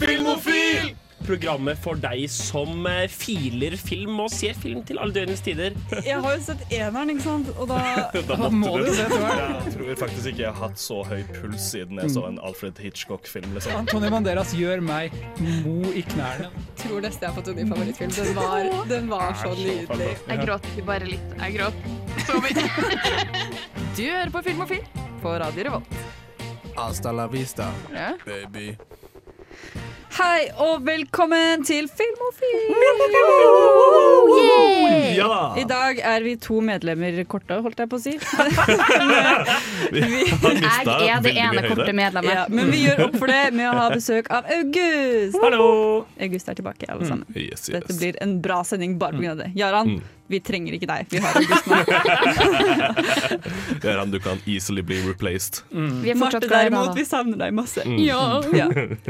Filmofil! Programmet for deg som eh, filer film og ser film til alle døgnets tider. Jeg har jo sett eneren, ikke sant? Og da Da Da må du jo se toeren. Jeg tror faktisk ikke jeg har hatt så høy puls siden jeg så en Alfred Hitchcock-film. liksom. Antony Banderas gjør meg mo i knærne. tror nesten jeg har fått en ny favorittfilm. Den var, den var så nydelig. Jeg gråt ikke bare litt, jeg gråt så mye. Du hører på Filmofil på Radio Revolt. Hasta la vista, Ja. baby. Hei og velkommen til Filmofil! Ja! I dag er vi to medlemmer korte, holdt jeg på å si. Vi har Jeg er det ene korte medlemmet. Ja, men vi gjør opp for det med å ha besøk av August. Hallo! August er tilbake, alle sammen. Yes, yes. Dette blir en bra sending bare pga. det. Jaran, Mm. Vi trenger ikke deg. Vi har August nå. Gøran, du kan easily bli replaced. Vi er Marte derimot, vi savner deg masse. Mm. Ja. Ja.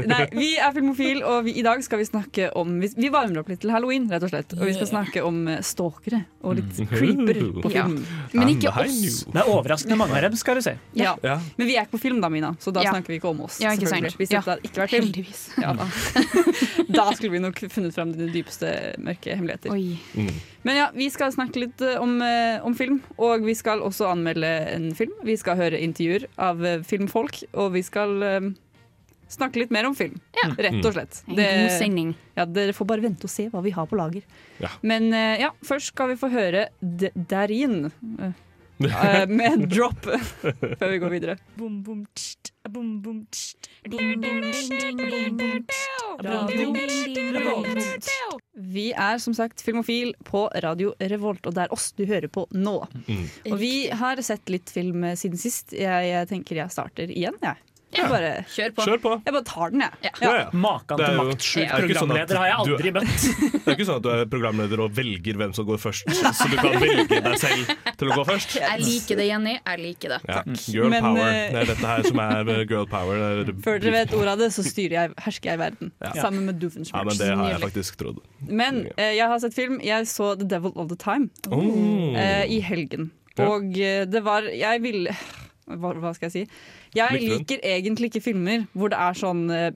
Nei, vi er Filmofil, og vi, i dag skal vi snakke om Vi, vi varmer opp litt til halloween, rett og slett. Og vi skal snakke om eh, stalkere og litt Mm. creeper på Ja. film. Men ikke oss. Det er overraskende mange av dem, skal du se. Ja. Ja. Men vi er ikke på film, da, Mina, så da Ja. snakker vi ikke om oss. Ja, ikke selvfølgelig. sant. Hvis Ja. dette hadde ikke vært film, Heldigvis. ja, da. da skulle vi nok funnet fram dine dypeste mørke hemmeligheter. Oi. Mm. Men ja, vi skal snakke litt eh, om, eh, om film, og vi skal også anmelde en film. Vi skal høre intervjuer av eh, filmfolk, og vi skal eh, snakke litt mer om film. Ja. Rett og slett. En god sending. ja, dere får bare vente og se hva vi har på lager. Ja. Men eh, ja, først skal vi få høre D Darin eh, eh, med drop før vi går videre. Boom, boom, tst, boom, boom, tst. Vi er som sagt Filmofil på Radio Revolt, og det er oss du hører på nå. Mm. Og vi har sett litt film siden sist. Jeg, jeg tenker jeg starter igjen, jeg. Jeg bare, Kjør på. Kjør på. jeg bare tar den, jeg. Ja. Ja, ja. Maken Det til maktsjuk sånn programleder har jeg aldri møtt. Det er ikke sånn at du er programleder og velger hvem som går først, så du kan velge deg selv til å gå først. Jeg liker det, Jenny. Jeg liker det. Ja. Girl Men, power. eh, Det er dette her som er eh, girl power. Er- Før dere vet ordet av det, så styrer jeg, hersker jeg verden. Ja. Sammen med Ja, men det har jeg faktisk trodd. Men eh, jeg har sett film. Jeg så The Devil All The Time Oh. eh, i helgen. Og eh, det var Jeg ville hva, hva skal jeg si? Jeg liker egentlig ikke filmer hvor det er sånn eh,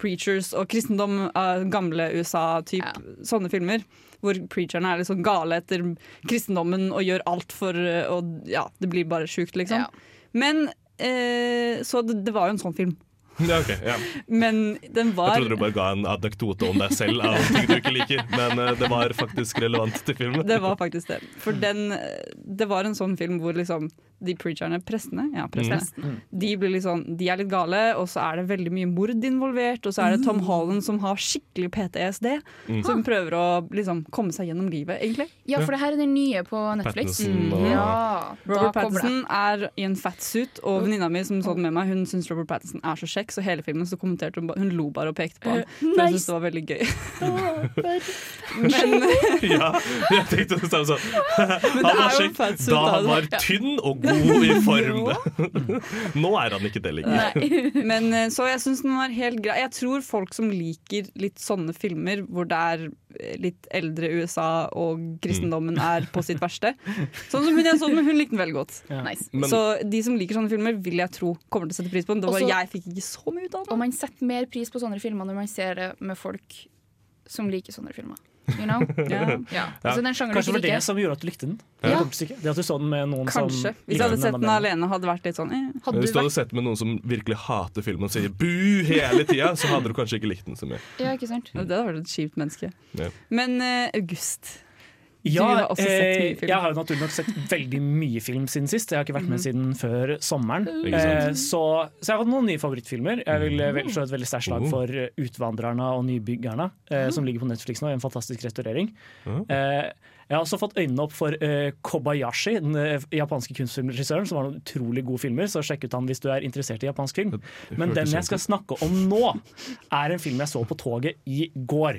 preachers og kristendom uh, gamle USA-type, Ja. Sånne filmer. Hvor preacherne er sånn gale etter kristendommen og gjør alt for eh, Og ja, det blir bare sjukt, liksom. Ja. Men eh, Så det, det var jo en sånn film. Ja, okay, ja. Men den var Jeg trodde du bare ga en adektote om deg selv av ting du ikke liker, men eh, det var faktisk relevant til filmen. Det var faktisk det. For den, det var en sånn film hvor liksom de preacherne, prestene, ja, prestene Mm. de, blir litt sånn, de er litt gale, og så er det veldig mye mord involvert. Og så er det Tom Holland som har skikkelig PTSD, Mm. som prøver å liksom komme seg gjennom livet, egentlig. Ja, for det her er det nye på Netflix. Mm. Ja, Robert. Pattinson er i en fatsuit, og venninna mi som så den med meg, hun syns Robert Pattinson er så kjekk, så hele filmen så kommenterte hun Hun lo bare og pekte på ham. For hun syntes det var veldig gøy. Men Ja, jeg tenkte det samme sånn. Han var kjekk da da. han var tynn og god i form. Nå er han ikke det lenger. Men eh, Så jeg syns den var helt grei. Jeg tror folk som liker litt sånne filmer hvor det er eh, litt eldre USA og kristendommen Mm. er på sitt verste Sånn som hun jeg så den, men hun likte den veldig godt. Nice. Men så de som liker sånne filmer, vil jeg tro kommer til å sette pris på den. Det var Også- jeg fikk ikke så mye ut av Og man setter mer pris på sånne filmer når man ser det med folk som liker sånne filmer. You know? yeah. Ja. Altså, den Kanskje det var det som gjorde at du likte den? Ja. Det at du så den med noen kanskje. som Hvis jeg hadde sett den den alene, hadde vært litt sånn eh. Hadde hvis du hadde vært sett med noen som virkelig hater filmen og sier bu hele tida, så hadde du kanskje ikke likt den så mye. Ja, ikke sant? Det hadde vært et kjipt menneske. Ja. Men uh, August Ja, har også sett mye eh, film. jeg har jo naturlig nok sett veldig mye film siden sist. Jeg har ikke vært med siden før sommeren. Eh, så, så jeg har fått noen nye favorittfilmer. Jeg vil eh, vel slå et veldig sterkt slag Oh. for eh, 'Utvandrerne og nybyggerne', eh, som ligger på Netflix nå i en fantastisk restaurering. Jeg har også fått øynene opp for Kobayashi, den japanske kunstfilmregissøren, som har noen utrolig gode filmer, så sjekk ut han hvis du er interessert i japansk film. Men den jeg skal snakke om nå, er en film jeg så på toget i går.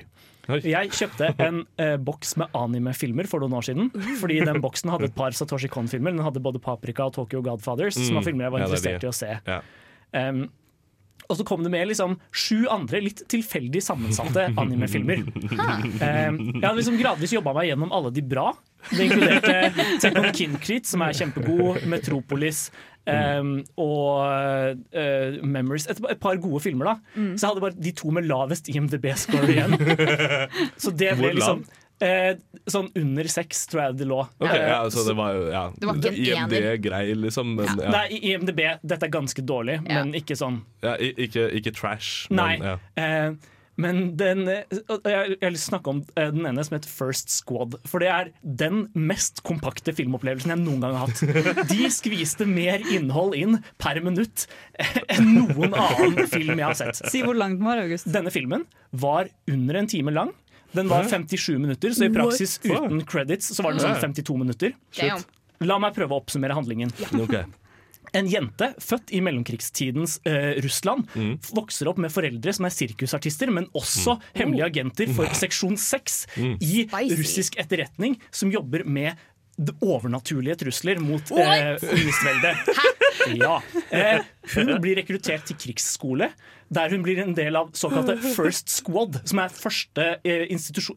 Jeg kjøpte en eh, boks med anime-filmer for noen år siden. Fordi den boksen hadde et par Satoshi Kon-filmer. Den hadde både Paprika og Tokyo Godfathers, som var filmer jeg var Ja, er interessert i å se. Ja. Um, og så kom det med liksom sju andre litt tilfeldig sammensatte animefilmer. Um, jeg hadde liksom gradvis jobba meg gjennom alle de bra. Det inkluderte Tekon Kinkrit, som er kjempegod, Metropolis, Um, og uh, Memories. Et, et par gode filmer, da. Mm. Så jeg hadde bare de to med lavest IMDb-score igjen. så det ble liksom eh, Sånn under seks, tror jeg det lå. Ok, Eh, ja, så det var jo ja. Det var ikke en IMD ener. grei, liksom. Men, ja. Nei, i IMDb, dette er ganske dårlig, Ja. men ikke sånn Ja, ikke, ikke trash. Nei. Men, ja. Eh, men den, eh, jeg, å snakke om eh, den ene som heter First Squad. For det er den mest kompakte filmopplevelsen jeg noen gang har hatt. De skviste mer innhold inn per minutt enn noen annen film jeg har sett. Si hvor lang den var, August. Denne filmen var under en time lang. Den var 57 minutter, så i praksis uten credits så var den sånn 52 minutter. La meg prøve å oppsummere handlingen. Ok. En jente født i mellomkrigstidens eh, Russland vokser opp med foreldre som er sirkusartister, men også hemmelige agenter for seksjon 6 i Spicy. russisk etterretning, som jobber med overnaturlige trusler mot eh, kommunistveldet. Ja. Eh, hun blir rekruttert til krigsskole, der hun blir en del av såkalte First Squad, som er første, eh,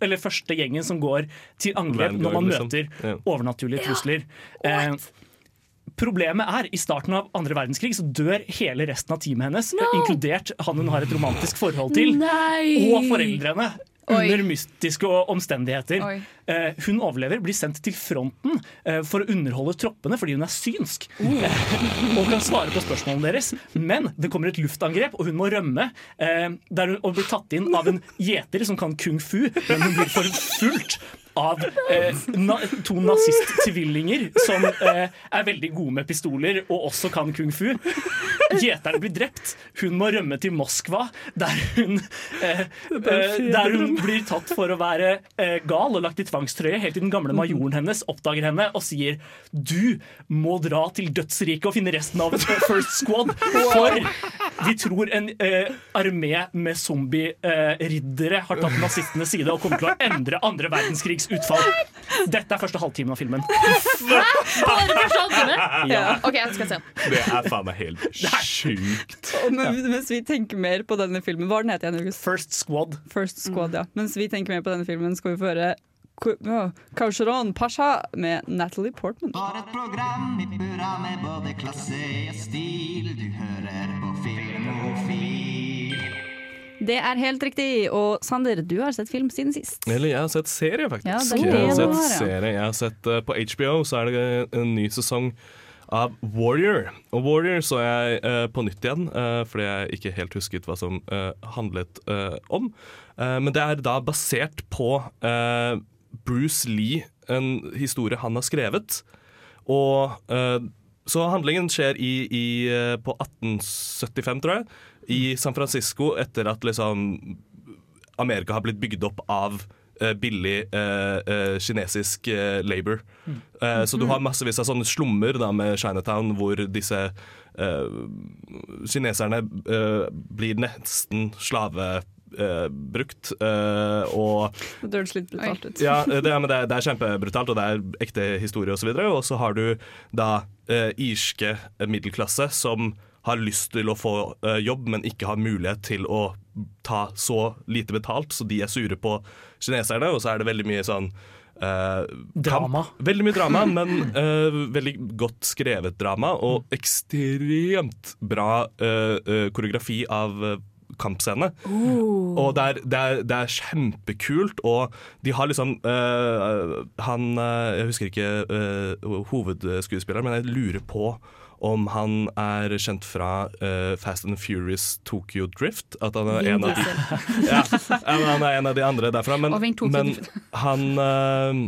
eller første gjengen som går til angrep når man møter liksom. møter Ja. overnaturlige trusler. Eh, Problemet er, i starten av andre verdenskrig så dør hele resten av teamet hennes, inkludert han hun har et romantisk forhold til, og foreldrene. Oi. Under mystiske omstendigheter. Eh, hun overlever, blir sendt til fronten eh, for å underholde troppene fordi hun er synsk. Eh, og kan svare på spørsmålene deres. Men det kommer et luftangrep, og hun må rømme. Eh, der hun blir tatt inn av en gjeter som kan kung fu, men hun blir forfulgt av eh, na to nazist-tvillinger som eh, er veldig gode med pistoler og også kan kung fu. Gjeteren blir drept. Hun må rømme til Moskva, der hun, eh, eh, der hun blir tatt for å være eh, gal og lagt i tvangstrøye, helt til den gamle majoren hennes oppdager henne og sier du må dra til dødsriket og finne resten av First Squad, for vi tror en eh, armé med zombie-riddere har tatt nazistenes side og kommer til å endre andre verdenskrigs utfall. Dette er første halvtimen av filmen. Bare første halvtime? Ja. OK, jeg skal se den. Det er faen meg helt sjukt. Men, Mens vi tenker mer på denne filmen Hva var den het igjen, August? First Squad. First Squad, ja. Mens vi tenker mer på denne filmen, skal vi få høre Ku- Pasha med Natalie Portman. For et program i burra med både klasse og stil. Du hører på Filmofil. Det er helt riktig. Og Sander, du har sett film siden sist. Eller jeg har sett serie, faktisk. Ja, det jeg har sett serie. Jeg har sett uh, På HBO så er det en ny sesong av Warrior. Og Warrior så jeg uh, på nytt igjen, uh, fordi jeg ikke helt husket hva som eh, handlet eh, om. Eh, men det er da basert på eh, Bruce Lee, en historie han har skrevet. Og eh, så handlingen skjer i, i, eh, på 1875, tror jeg, i San Francisco etter at liksom Amerika har blitt bygd opp av eh, billig eh, eh, kinesisk eh, labor. Eh, så du har massevis av sånne slummer da, med Chinatown hvor disse eh, kineserne blir nesten slavebrukt. Uh, og Det høres litt brutalt ut. ja, det, er- men det, det er kjempebrutalt, og det er ekte historie osv. Og, så videre. og så har du da uh, irske middelklasse som har lyst til å få eh, jobb, men ikke har mulighet til å ta så lite betalt, så de er sure på kineserne. Og så er det veldig mye sånn Uh, Drama. Kamp. Veldig mye drama, men uh, veldig godt skrevet drama. Og ekstremt bra uh, eh, koreografi av kampscene. Og det er, det, er, det er kjempekult, og de har liksom eh, Han eh, Jeg husker ikke eh, hovedskuespilleren, men jeg lurer på om han er kjent fra uh, Fast and Furious Tokyo Drift. At han er en av de ja, han er en av de andre derfra. Men, men han eh,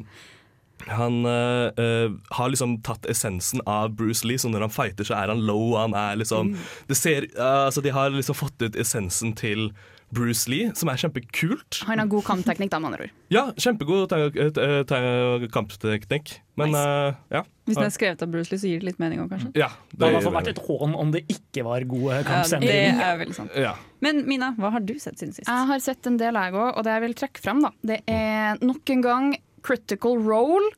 han eh, eh, har liksom tatt essensen av Bruce Lee, så når han fighter, så er han low. Han er liksom det ser, eh, altså De har liksom fått ut essensen til Bruce Lee, som er kjempekult. Han har god kampteknikk, da, med andre ord. Ja, kjempegod te- te- te- kampteknikk. Men eh, ja. Hvis den er skrevet av Bruce Lee, så gir det litt mening òg, kanskje. ja Det hadde vært et hån om det ikke var gode Ja, det er veldig sant. ja. Men Mina, hva har du sett siden sist? Jeg har sett en del, jeg òg, og det jeg vil trekke frem, da, det er nok en gang Critical Role.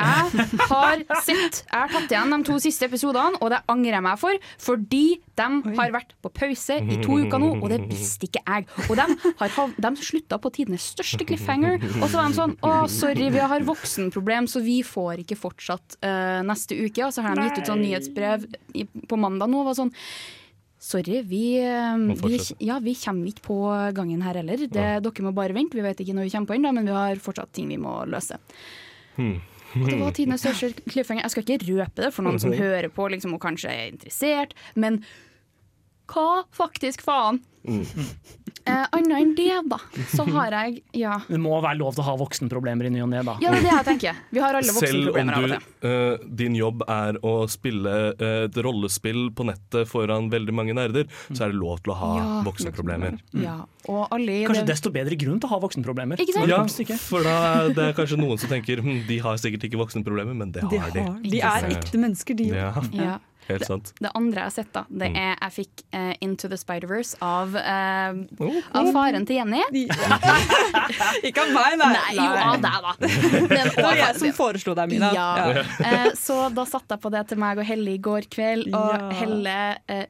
Jeg har sett Jeg har tatt igjen de to siste episodene, og det angrer jeg meg for, fordi de har vært på pause i to uker nå, og det visste ikke jeg. Og de, har, de slutta på tidenes største cliffhanger, og så var de sånn Å, sorry, vi har voksenproblem, så vi får ikke fortsatt uh, neste uke. Og så har de gitt ut sånn nyhetsbrev på mandag nå. og var sånn Sorry, vi, vi, ja, vi kommer ikke på gangen her heller. Det, Dere må bare vente. Vi vet ikke når vi kommer på den, men vi har fortsatt ting vi må løse. Og det var tidenes største cliffhanger. Jeg skal ikke røpe det for noen som hører på liksom, og kanskje er interessert, men hva faktisk faen? Eh, Annet enn det, da, så har jeg Ja, Det må være lov til å ha voksenproblemer i ny og ne, da. ja det er det jeg tenker. Vi har alle Selv om du, eh, din jobb er å spille eh, et rollespill på nettet foran veldig mange nerder, så er det lov til å ha Ja, voksenproblemer. Ja, og alle i Kanskje det desto bedre grunn til å ha voksenproblemer. Ikke sant? Ja, for da er det kanskje noen som tenker hm, de har sikkert ikke voksenproblemer, men det har de. De er ekte mennesker, de òg. Ja, ja. Helt sant. Det andre jeg har sett, da, det Mm. er jeg fikk uh, Into the Spider-Verse av, uh, Oh, av faren til Jenny. Ikke av meg, nei. Nei, jo, av deg, da. Det var jeg som foreslo deg, Mina. Ja. Uh, så da satte jeg på det til meg og Helle i går kveld. Og Ja. Helle,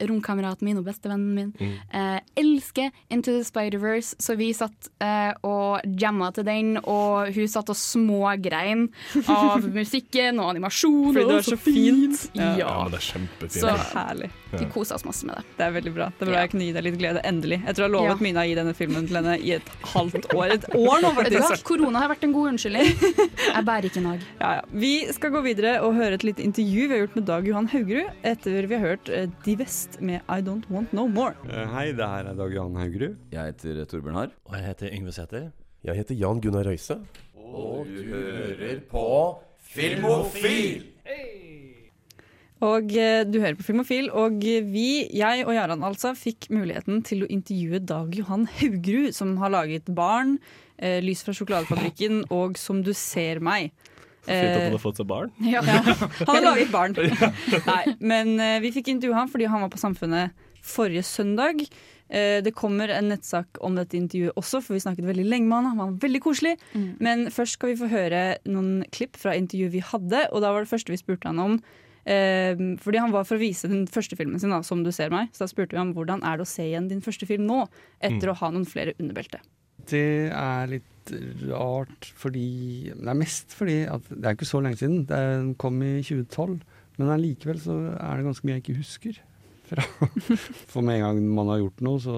romkameraten min og bestevennen min, Mm. eh, elsker Into the Spider-Verse, så vi satt eh, og jamma til den, og hun satt og smågrein av musikken og animasjon. Fordi det var så fint. Ja. Ja, men det er kjempefint. Så Herlig. vi kosa oss masse med det. Det er veldig bra. Det er bra Ja. jeg kunne gi deg litt glede, endelig. Etter å ha lovet Ja. Mina å gi denne filmen til henne i et halvt år. Et år nå, faktisk. Korona har vært en god unnskyldning. Jeg bærer ikke nag. Ja, ja. Vi skal gå videre og høre et lite intervju vi har gjort med Dag Johan Haugerud etter vi har hørt eh, De Vest med I Don't Want No More. Eh, Hei, det her er Dag Johan Haugerud. Jeg heter Torbjørn Harr. Og jeg heter Yngve Sæther. Jeg heter Jan Gunnar Røise. Og du hører på Filmofil! Og eh, du hører på Filmofil, og vi, jeg og Jaran altså, fikk muligheten til å intervjue Dag Johan Haugerud, som har laget Barn, eh, Lys fra sjokoladefabrikken og Som du ser meg. Fint at Eh, han har fått seg barn. Ja, han har laget barn. Nei, men eh, vi fikk intervjue han fordi han var på Samfunnet forrige søndag. Eh, det kommer en nettsak om dette intervjuet også, for vi snakket veldig lenge med han. Han var veldig koselig. Men først skal vi få høre noen klipp fra intervjuet vi hadde, og da var det første vi spurte han om eh, fordi han var for å vise den første filmen sin, da, 'Som du ser meg'. Så da spurte vi ham hvordan er det å se igjen din første film nå, etter å ha noen flere underbelte. Det er litt rart fordi Det er mest fordi at det er ikke så lenge siden. Den kom i 2012. Men allikevel så er det ganske mye jeg ikke husker. Fra. For med en gang man har gjort noe, så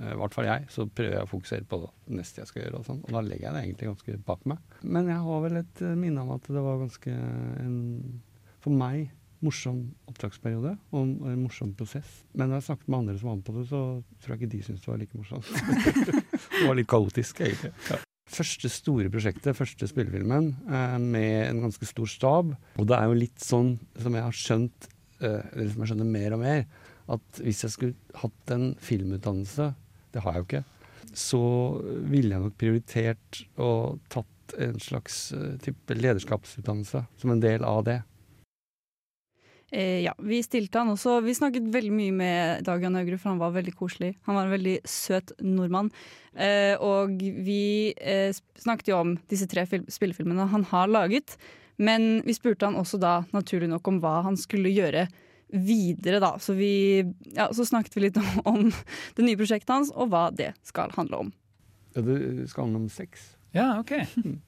eh, i hvert fall jeg, så prøver jeg å fokusere på det neste jeg skal gjøre. Og, sånn, og da legger jeg det egentlig ganske bak meg. Men jeg har vel et eh, minne om at det var ganske en, for meg, morsom opptaksperiode og en morsom prosess. Men når jeg snakket med andre som var med på det, så tror jeg ikke de syntes det var like morsomt. det var litt kaotisk, egentlig. Første store prosjektet, første spillefilmen, eh, med en ganske stor stab. Og det er jo litt sånn som jeg har skjønt, eh, eller som jeg skjønner mer og mer, at hvis jeg skulle hatt en filmutdannelse, det har jeg jo ikke, så ville jeg nok prioritert og tatt en slags eh, type lederskapsutdannelse som en del av det. Eh, ja, vi stilte han også. Vi snakket veldig mye med Dag Jan Haugerud, for han var veldig koselig. Han var en veldig søt nordmann. Eh, og vi eh, snakket jo om disse tre spillefilmene han har laget. Men vi spurte han også da, naturlig nok, om hva han skulle gjøre videre, da. Så vi ja, så snakket vi litt om, om det nye prosjektet hans, og hva det skal handle om. Ja, det skal handle om sex. Ja, OK.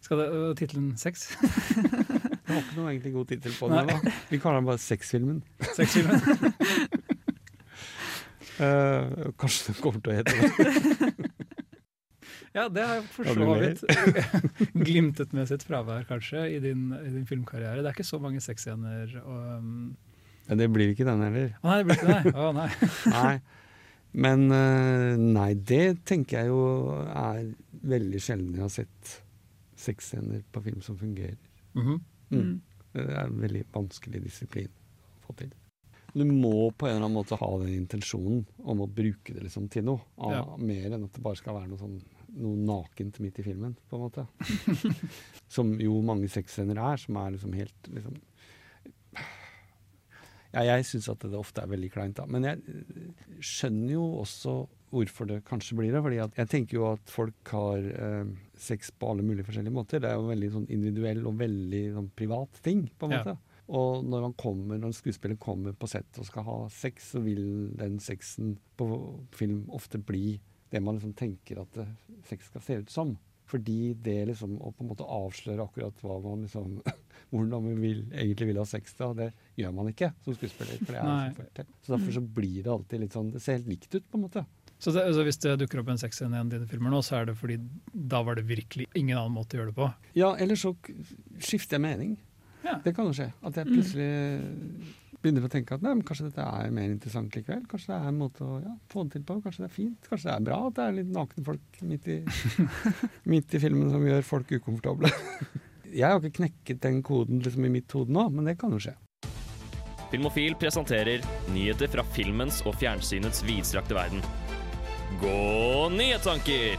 Skal det og tittelen Sex? Det var ikke noe egentlig god tittel på den. Da. Vi kaller den bare Sexfilmen. Sexfilmen? uh, kanskje den kommer til å hete det. Ja, det har for Ja, så vidt glimtet med sitt fravær, kanskje, i din, i din filmkarriere. Det er ikke så mange sexscener. Um... Ja, det blir ikke den heller. Å nei, det blir ikke det? Å nei. Nei. Men uh, nei, det tenker jeg jo er veldig sjelden jeg har sett sexscener på film som fungerer. Mhm. Mm. Det er en veldig vanskelig disiplin å få til. Du må på en eller annen måte ha den intensjonen om å bruke det liksom til noe. Av, Ja. Mer enn at det bare skal være noe, sånn, noe nakent midt i filmen, på en måte. som jo mange sexscener er, som er liksom helt liksom Ja, jeg syns at det ofte er veldig kleint, da. Men jeg skjønner jo også hvorfor det kanskje blir det. fordi at jeg tenker jo at folk har eh, sex på alle mulige forskjellige måter. Det er jo en veldig sånn individuell og veldig sånn privat ting, på en Ja. måte. Og når, man kommer, når en skuespiller kommer på sett og skal ha sex, så vil den sexen på film ofte bli det man liksom tenker at eh, sex skal se ut som. Fordi det liksom å på en måte avsløre akkurat hva man liksom hvordan man vil, egentlig vil ha sex, da, det gjør man ikke som skuespiller. For det er så. Så derfor så blir det alltid litt sånn Det ser helt likt ut, på en måte. Så, det, altså hvis det dukker opp en sexscene i en av dine filmer nå, så er det fordi da var det virkelig ingen annen måte å gjøre det på? Ja, eller så skifter jeg mening. Det kan jo skje. At jeg plutselig begynner å tenke at nei, men kanskje dette er mer interessant likevel. Kanskje det er en måte å ja, få det til på. Kanskje det er fint. Kanskje det er bra at det er litt nakne folk midt i, midt i filmen som gjør folk ukomfortable. Jeg har ikke knekket den koden liksom i mitt hode nå, men det kan jo skje. Filmofil presenterer nyheter fra filmens og fjernsynets vidstrakte verden. Gå nyhetsanker!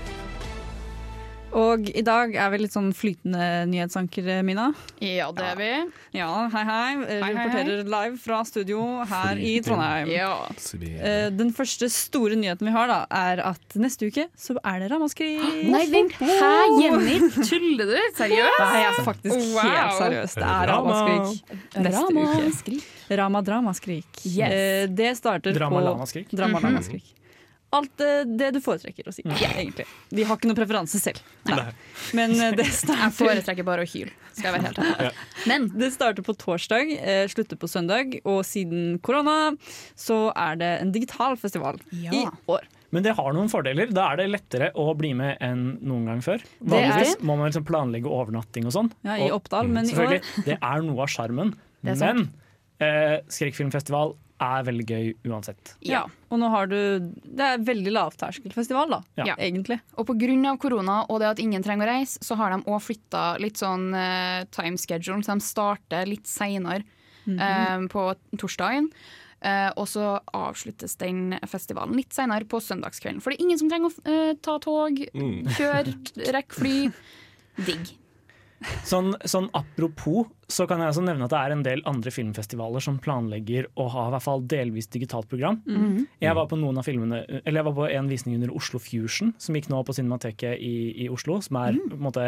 Og i dag er vi litt sånn flytende nyhetsanker, Mina. Ja, det er vi. Ja, hei, hei. hei, Reporterer live fra studio her i Trondheim. Ja. Eh, Den første store nyheten vi har, da, er at neste uke så er det ramaskrik. Nei, vent. Hæ, Jenny? Tuller du? Seriøst? Nei, jeg er faktisk helt seriøs. Det er ramaskrik neste Rama. uke. Rama Dramaskrik. Yes. Eh, Det starter Drama på Lamaskrik. Alt eh, det du foretrekker å si, egentlig. Vi har ikke noen preferanse selv. Nei. Men det starter Jeg foretrekker bare å hyle, skal jeg være helt ærlig. Men Det starter på torsdag, eh, slutter på søndag, og siden korona så er det en digital festival i år. Men det har noen fordeler. Da er det lettere å bli med enn noen gang før. Vanligvis må man liksom planlegge overnatting og sånn. Ja, i Og Oppdal, men i år det er noe av sjarmen. Men eh, skrekkfilmfestival er veldig gøy uansett. ja. Og nå har du Det er veldig lavterskelfestival, da. Ja. Egentlig. Og pga. korona og det at ingen trenger å reise, så har de òg flytta litt sånn uh, time schedule, så de starter litt seinere eh, på torsdagen. Uh, og så avsluttes den festivalen litt seinere på søndagskvelden. For det er ingen som trenger å ta tog, Mm. kjøre, rekke fly. Digg. Sånn, sånn apropos, så kan jeg også nevne at det er en del andre filmfestivaler som planlegger å ha i hvert fall delvis digitalt program. Mhm. Jeg var på noen av filmene Eller jeg var på en visning under Oslo Fusion, som gikk nå på Cinemateket i, i Oslo. Som er på en måte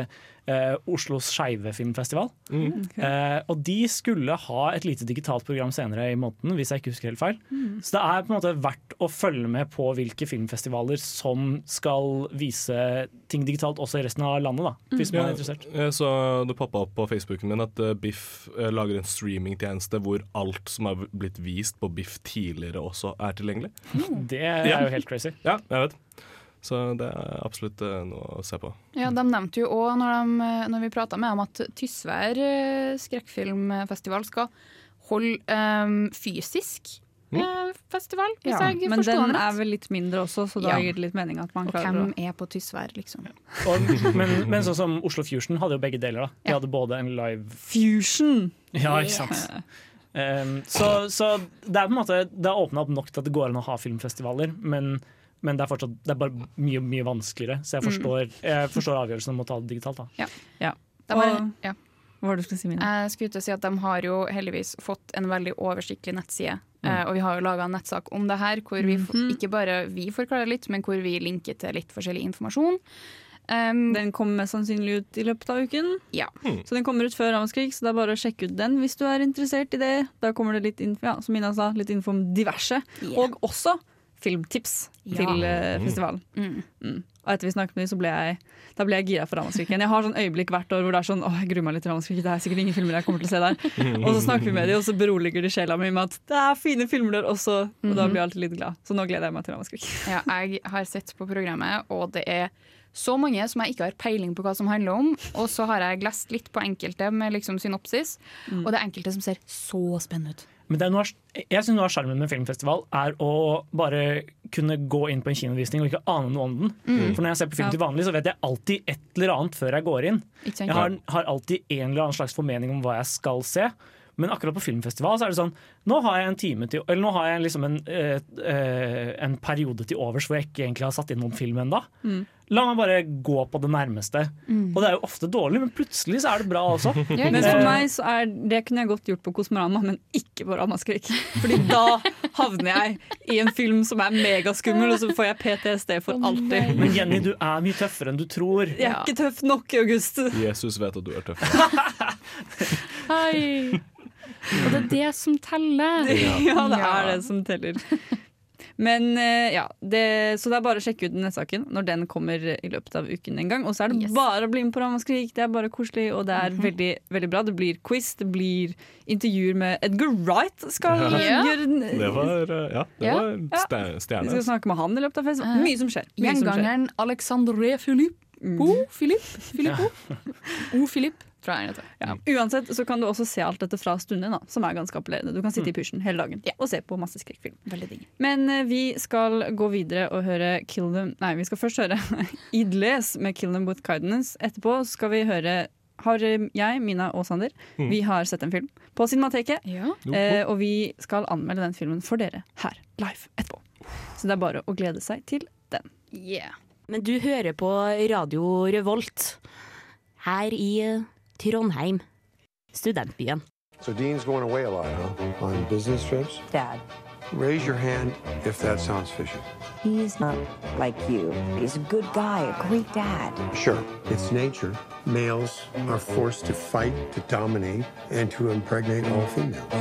eh, Oslos skeive filmfestival. Eh, og de skulle ha et lite digitalt program senere i måneden, hvis jeg ikke husker helt feil. Så det er på en måte verdt å følge med på hvilke filmfestivaler som skal vise ting digitalt også i resten av landet, da, hvis man er interessert. Jeg så det poppa opp på Facebooken min at eh, Biff eh, lager en streamingtjeneste hvor alt som har blitt vist på Biff tidligere også er tilgjengelig. Det er jo helt crazy. Ja, jeg vet. Så det er absolutt eh, noe å se på. Ja, De nevnte jo òg når, når vi prata med dem, at Tysvær eh, skrekkfilmfestival skal holde eh, fysisk eh, festival, hvis Ja, jeg forstår Men den er vel litt mindre også, så da Ja. gir det litt mening at man Og hvem er på Tysvær, liksom? Og, men, men sånn som Oslo Fusion hadde jo begge deler. da De hadde både en live Fusion! Ja, ikke sant Um, så, så det er på en måte Det har åpna opp nok til at det går an å ha filmfestivaler, men, men det er fortsatt Det er bare mye mye vanskeligere. Så jeg forstår, jeg forstår avgjørelsen om å ta det digitalt. da Ja. De har, Og- ja. Hva var det du skulle si, Mina? Jeg skulle ut og si at de har jo heldigvis fått en veldig oversiktlig nettside. Eh, og vi har jo laga en nettsak om det her, hvor vi f- ikke bare vi forklarer litt, men hvor vi linker til litt forskjellig informasjon. Um, Den kommer sannsynlig ut i løpet av uken. Ja. Så den kommer ut før Ramaskrik, så det er bare å sjekke ut den hvis du er interessert i det. Da kommer det litt info, ja, som Ina sa, litt info om diverse. Yeah. Og også filmtips Ja. til uh, festivalen. Mm. Mm. Og etter vi snakket med dem, så ble jeg, da ble jeg gira for Ramaskriken. Jeg har sånn øyeblikk hvert år hvor det er sånn åh, jeg gruer meg litt til Ramaskriken. Det er sikkert ingen filmer jeg kommer til å se der. Og så snakker vi med dem, og så beroliger de sjela mi med at det er fine filmer der også. Og da blir jeg alltid litt glad. Så nå gleder jeg meg til Ramaskriken. Ja, jeg har sett på programmet, og det er så mange som jeg ikke har peiling på hva som handler om. Og så har jeg lest litt på enkelte med liksom synopsis, og det er enkelte som ser så spennende ut. Men det noe, jeg synes noe av sjarmen med filmfestival er å bare kunne gå inn på en kinovisning og ikke ane noe om den. For når jeg ser på film til vanlig, så vet jeg alltid et eller annet før jeg går inn. Jeg har, har alltid en eller annen slags formening om hva jeg skal se. Men akkurat på filmfestival så er det sånn Nå har jeg en time til Eller nå har jeg liksom en, eh, eh, en periode til overs hvor jeg ikke egentlig har satt inn noen film ennå. La meg bare gå på det nærmeste. Mm. Og det er jo ofte dårlig, men plutselig så er det bra også. Men for meg så er det kunne jeg godt gjort på Kosmorama, men ikke på Ramaskrik. Fordi da havner jeg i en film som er megaskummel, og så får jeg PTSD for alltid. Men Jenny, du er mye tøffere enn du tror. Jeg er ikke tøff nok, August. Jesus vet at du er tøff. Hei. Og det er det som teller. Ja, det er det som teller. Men eh, ja, det, Så det er bare å sjekke ut nettsaken når den kommer i løpet av uken en gang. Og så er det bare å bli med på Ramaskrik. Det er bare koselig, og det er Mhm. veldig, veldig bra. Det blir quiz, det blir intervjuer med Edgar Wright. Skal Ja. gjøre Det var, uh, ja, det Ja. var stjerne. Vi skal snakke med han i løpet av festen. Skjer. Mye som skjer. Gjengangeren Alexandre Philippe. O. Philippe. Philippo. O. Philippe, tror jeg han heter. Ja. Uansett så kan du også se alt dette fra stunden, da, som er ganske appellerende. Du kan sitte i pysjen hele dagen og se på masse skrekkfilm. Men uh, vi skal gå videre og høre Kill Them Nei, vi skal først høre Idles med Kill Them With Kindness. Etterpå skal vi høre har jeg, Mina og Sander Mm. Vi har sett en film på Cinemateket. Ja. Uh, og vi skal anmelde den filmen for dere her live etterpå. Så det er bare å glede seg til den. Men du hører på Radio Revolt her i Trondheim, studentbyen. So Dean's going away a lot, huh? On business trips? Dad. Raise your hand if that sounds fishy. He's not like you. He's a good guy, a great dad. Sure, it's nature. Males are forced to fight, to dominate, and to impregnate all females.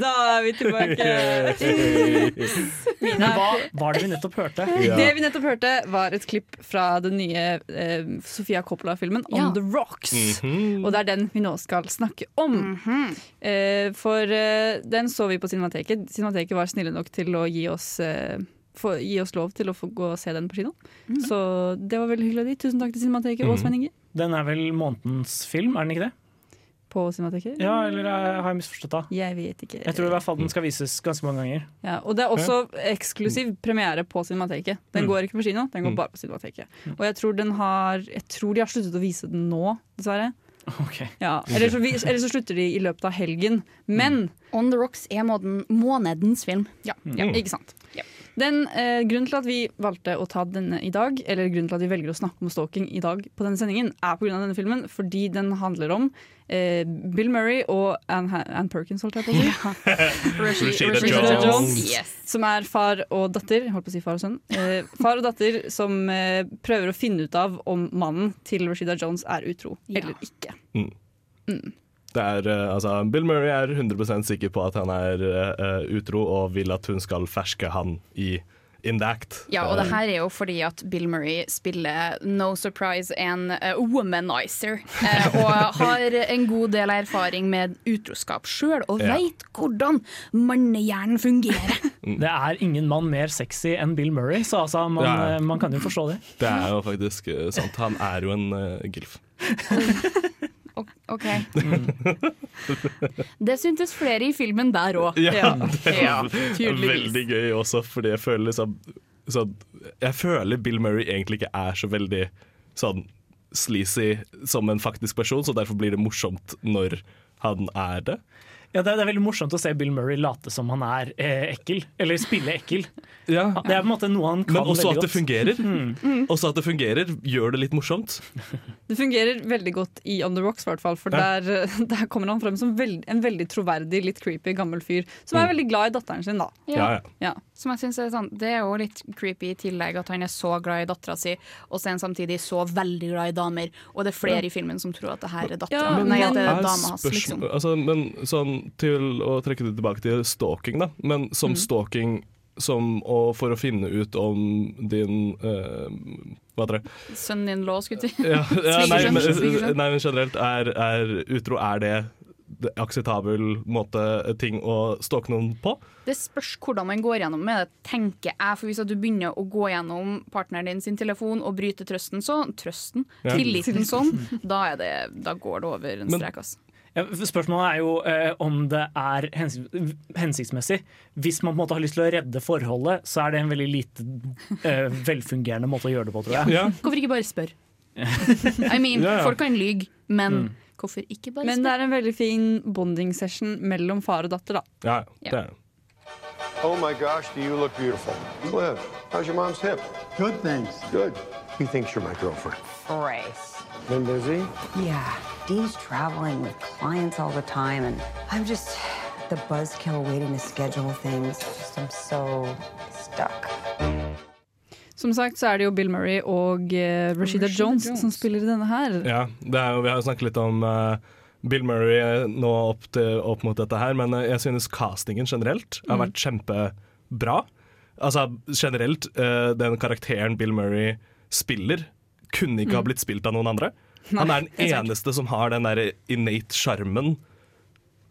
Da er vi tilbake! Men hva var det vi nettopp hørte? Det vi nettopp hørte, var et klipp fra den nye eh, Sofia Coppola-filmen On Ja. The Rocks. Mhm. Og det er den vi nå skal snakke om. eh, for eh, den så vi på Cinemateket. Cinemateket var snille nok til å gi oss eh, få, gi oss lov til å få gå og se den på kino. Så det var veldig hyggelig av de. Tusen takk til Cinemateket og Svein Inge. Den er vel månedens film, er den ikke det? På Cinemateket? Ja, eller eh, har jeg misforstått da? Jeg vet ikke. Jeg tror i hvert fall den skal vises ganske mange ganger. Ja, og det er også eksklusiv premiere på Cinemateket. Den Mm. går ikke på kino, den går Mm. bare på Cinemateket. Og jeg tror, den har, jeg tror de har sluttet å vise den nå, dessverre. Ja, eller, så, eller så slutter de i løpet av helgen. Men On the Rocks er månedens film. Ja, ja ikke sant. Den eh, Grunnen til at vi valgte å ta denne i dag, eller grunnen til at vi velger å snakke om stalking i dag på denne sendingen, er pga. denne filmen, fordi den handler om eh, Bill Murray og Anne, Ha- Anne Perkins, holdt jeg på å si. Rashida Rashida Jones. Yes. Som er far og datter, holdt på å si far og sønn. Eh, far og datter som eh, prøver å finne ut av om mannen til Rashida Jones er utro eller ikke. Mm. Mm. Det er, eh, altså, Bill Murray er 100% sikker på at han er uh, utro og vil at hun skal ferske han i in the act. Ja, og det her er jo fordi at Bill Murray spiller no surprise en uh, womanizer. Uh, og har en god del erfaring med utroskap sjøl, og Ja. veit hvordan mannehjernen fungerer. Det er ingen mann mer sexy enn Bill Murray, så altså, man, Ja. man kan jo forstå det. Det er jo faktisk sant. Han er jo en uh, gilf. OK. Det syntes flere i filmen der òg. Ja, det er veldig gøy også, fordi jeg føler liksom sånn, Jeg føler Bill Murray egentlig ikke er så veldig sånn sleazy som en faktisk person, så derfor blir det morsomt når han er det. Ja, det, er, det er veldig morsomt å se Bill Murray late som han er eh, ekkel, eller spille ekkel. Det er på en måte noe han kan Men også at det godt. fungerer. Mm. Også at det fungerer, gjør det litt morsomt. Det fungerer veldig godt i On The Rocks, hvert fall, for Ja. der, der kommer han frem som veld, en veldig troverdig, litt creepy gammel fyr som er Mm. veldig glad i datteren sin. da. Ja. Ja, Ja. Som jeg synes er sånn, Det er jo litt creepy i tillegg at han er så glad i dattera si, og så er han samtidig så veldig glad i damer. Og det er flere Ja. i filmen som tror at det her er dattera. Ja, Nei, at det er dama hans, liksom. altså, men sånn til å trekke det tilbake til stalking, da. Men som Mm. stalking som, å, for å finne ut om din uh, Hva heter det? Sønnen din lå, skulle jeg si. Ja, ja, nei, men, nei, men generelt, er, er utro Er det akseptabel måte ting å stalke noen på? Det spørs hvordan man går gjennom med det, tenker jeg. For hvis du begynner å gå gjennom partneren din sin telefon og bryter trøsten sånn, trøsten, Ja. tilliten sånn, da, er det, da går det over en Men- strek. ass. Ja, spørsmålet er jo eh, om det er hensikt, hensiktsmessig. Hvis man på en måte har lyst til å redde forholdet, så er det en veldig lite eh, velfungerende måte å gjøre det på, tror jeg. Hvorfor ikke bare spørre? I mean, Ja, ja. folk kan lyge, men Mm. Hvorfor ikke bare Men det er en veldig fin bonding session mellom far og datter. da. Ja, Ja. det er det. Oh my gosh, do you look beautiful. Cliff, how's your mom's hip? Good, thanks. Good. He thinks you're my girlfriend. Grace. Been busy? Yeah. Dee's traveling with clients all the time, and I'm just the buzzkill waiting to schedule things. Just, I'm so stuck. Som sagt så er det jo Bill Murray og uh, Rashida, Rashida Jones, Jones. som spiller i denne her. Ja, det er, jo- vi har jo snakket litt om uh, Bill Murray eh, nå opp, til, opp mot dette her, men jeg synes castingen generelt har Mm. vært kjempebra. Altså generelt, eh, den karakteren Bill Murray spiller, kunne ikke ha Mm. blitt spilt av noen andre. Nei, Han er den eneste som har den der innate sjarmen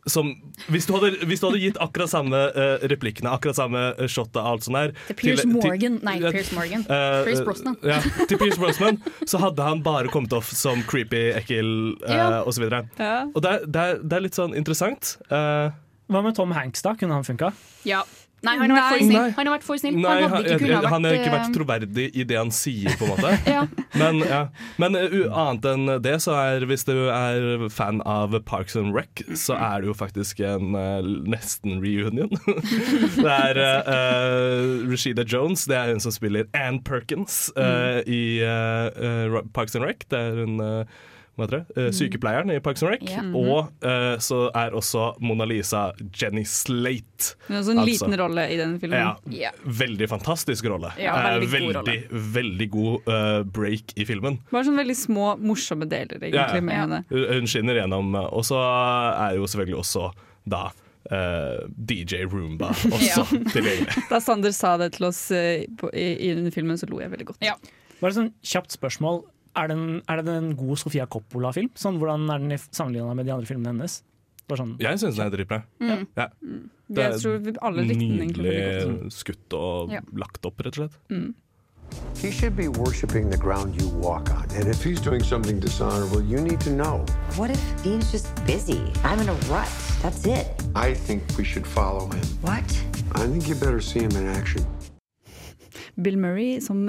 som hvis du, hadde, hvis du hadde gitt akkurat samme uh, replikkene, akkurat samme uh, shotet av alt sånt her Til Piers Morgan. Nei, ja, Piers Morgan. Uh, Pierce Brosnan. Ja, til Pierce Brosnan, så hadde han bare kommet off som creepy, ekkel uh, Ja. og så. Ja. Og det, det, det er litt sånn interessant. Eh, Hva med Tom Hanks, da? Kunne han funka? Ja. Nei, han har vært for snill. Han har vært for snill. Nei, han hadde ikke vært, han har ikke vært troverdig i det han sier, på en måte. Ja. Men, ja. Men uh, annet enn det, så er hvis du er fan av Parks and Rec, så er det jo faktisk en uh, nesten reunion. det er uh, Rashida Jones, det er hun som spiller Ann Perkins uh, i uh, uh, Parks and Rec. Det er hun uh, hva heter det? Uh, sykepleieren i Parks and Rec. Ja. Og uh, så er også Mona Lisa Jenny Slate. Men også en Altså- liten rolle i denne filmen. ja, veldig fantastisk rolle. Ja, Eh, veldig god rolle. veldig god uh, break i filmen. Bare sånne veldig små, morsomme deler egentlig med henne. Hun skinner gjennom. eh, Og så er jo selvfølgelig også da Uh, DJ Roomba også tilgjengelig. Da Sander sa det til oss uh, på, i, i den filmen, så lo jeg veldig godt. Bare sånn kjapt spørsmål. Er, den, er det en god Sofia Coppola-film? Sånn, hvordan er den sammenligna med de andre filmene hennes? Bare sånn, Jeg syns den er dritbra. Mm. Ja. Det er. Nydelig skutt og Ja. lagt opp, rett og slett. Mm. He should be worshiping the ground you walk on. And if he's doing something dishonorable, you need to know. What if Dean's just busy? I'm in a rut. That's it. I think we should follow him. What? I think you better see him in action. Bill Murray som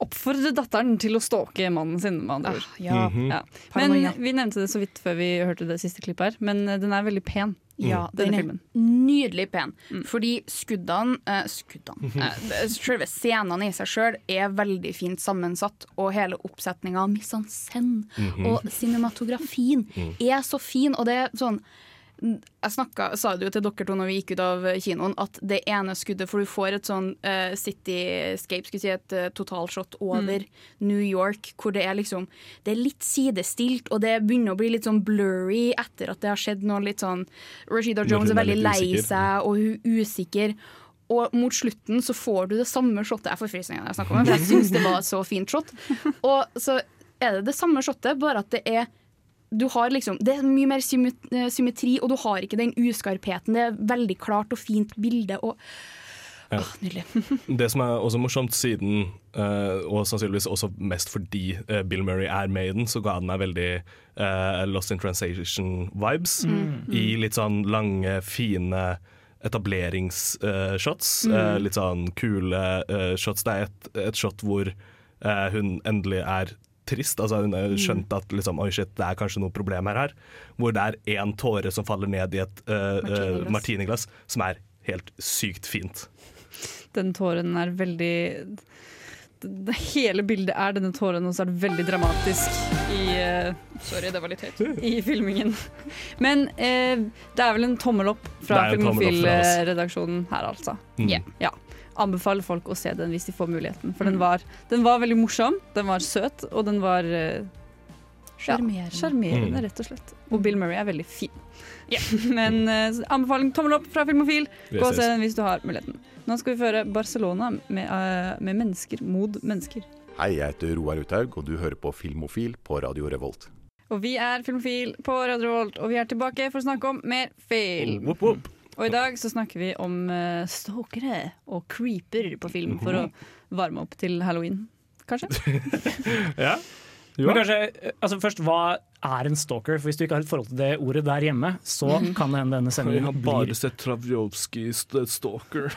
eh, oppfordrer datteren til å stalke mannen sin, med andre ord. ja. Mhm. Ja. Men vi nevnte det så vidt før vi hørte det siste klippet her, men eh, den er veldig pen. Ja, den er filmen. nydelig pen. Fordi skuddene eh, Skuddene eh, det- Selve scenene i seg sjøl er veldig fint sammensatt, og hele oppsetninga, mise en scène -hmm. og cinematografien Mm. er så fin, og det er sånn jeg snakka, sa det jo til dere to når vi gikk ut av kinoen, at det ene skuddet For du får et sånn uh, cityscape, skulle si, et uh, totalshot over New York, hvor det er liksom Det er litt sidestilt, og det begynner å bli litt sånn blurry etter at det har skjedd noe litt sånn Rashida Jones er veldig lei seg, og hun er usikker. Og mot slutten så får du det samme shotet Jeg får frysninger når jeg snakker om det, for jeg syns det var et så fint shot. Og så er det det samme shotet, bare at det er du har liksom, Det er mye mer eh, symmetri, og du har ikke den uskarpheten. Det er veldig klart og fint bilde. Og, Ja. Åh, nydelig. Det som er også morsomt, siden, eh, og sannsynligvis også mest fordi eh, Bill Murray er med i den, så ga den meg veldig Lost in Translation-vibes. Mm. I litt sånn lange, fine etableringsshots. Mm. litt sånn kule eh, shots. Det er et, et shot hvor hun endelig er trist. Altså Hun har skjønt at liksom, Oi shit, det er kanskje noe problem her. her Hvor det er én tåre som faller ned i et uh, Martiniglass. martiniglass, som er helt sykt fint. Den tåren er veldig det, Hele bildet er denne tåren, og så er det veldig dramatisk i uh, Sorry, det var litt høyt. i filmingen. Men uh, det er vel en tommel opp fra. Filmofil-redaksjonen her, altså. Mm. Ja. ja. Anbefaler folk å se den hvis de får muligheten. For den, var, den var veldig morsom, den var søt, og den var eh, Sjarmerende. Ja, Mm. rett og slett. Og Bill Murray er veldig fin. Yeah. Men uh, anbefaling tommel opp fra Filmofil. Gå og se den hvis du har muligheten. Nå skal vi føre Barcelona med, uh, med mennesker mod mennesker. Hei, jeg heter Roar Uthaug, og du hører på Filmofil på Radio Revolt. Og vi er Filmofil på Radio Revolt, og vi er tilbake for å snakke om mer film. Og i dag så snakker vi om uh, stalkere og creeper på film for å varme opp til halloween. Kanskje? Ja. Men kanskje, eh, altså først, Hva er en stalker? For Hvis du ikke har et forhold til det ordet der hjemme, så Mhm. kan det hende denne Jeg sendingen har blir bare sett Travjovskij Stalker.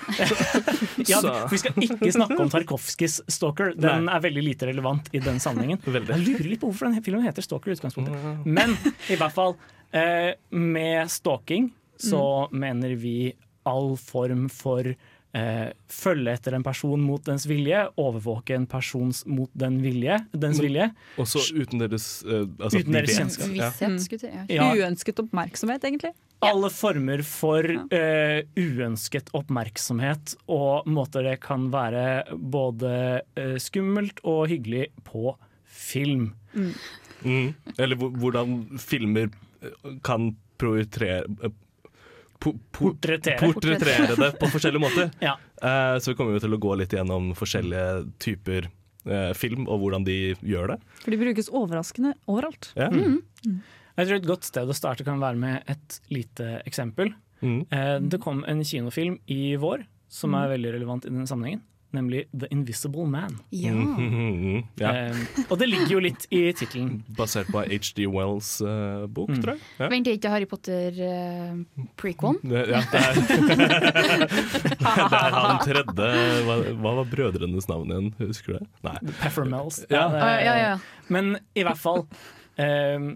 ja, Vi skal ikke snakke om Tarkovskijs 'Stalker'. Den Nei. er veldig lite relevant i den sammenhengen. Veldig. Jeg lurer litt på hvorfor den filmen heter 'Stalker'. i utgangspunktet Men i hvert fall, eh, med stalking så mener vi all form for eh, følge etter en person mot dens vilje, overvåke en person mot den vilje, dens vilje. Også uten deres eh, altså, Uten deres kjennskap. Mm. til, ja. Ja. Uønsket oppmerksomhet, egentlig. Alle former for eh, uønsket oppmerksomhet og måter det kan være både eh, skummelt og hyggelig på film. Mm. Eller hvordan filmer eh, kan po, po, Portrettere. portrettere det på forskjellige måter. Ja. uh, så vi kommer jo til å gå litt gjennom forskjellige typer uh, film, og hvordan de gjør det. For de brukes overraskende overalt. Ja. Jeg tror et godt sted å starte kan være med et lite eksempel. Mm. Uh, det kom en kinofilm i vår som er Mm. veldig relevant i denne sammenhengen, nemlig The Invisible Man. Ja. Mhm, ja. Eh, og det ligger jo litt i tittelen. Basert på HG Wells' uh, bok, Mm. tror jeg. Ja. Venter ikke Harry Potter prequel Det, ja, det er, det er han tredje hva, hva var brødrenes navn igjen? Husker du det? Nei. Ja, ja. Men i hvert fall um,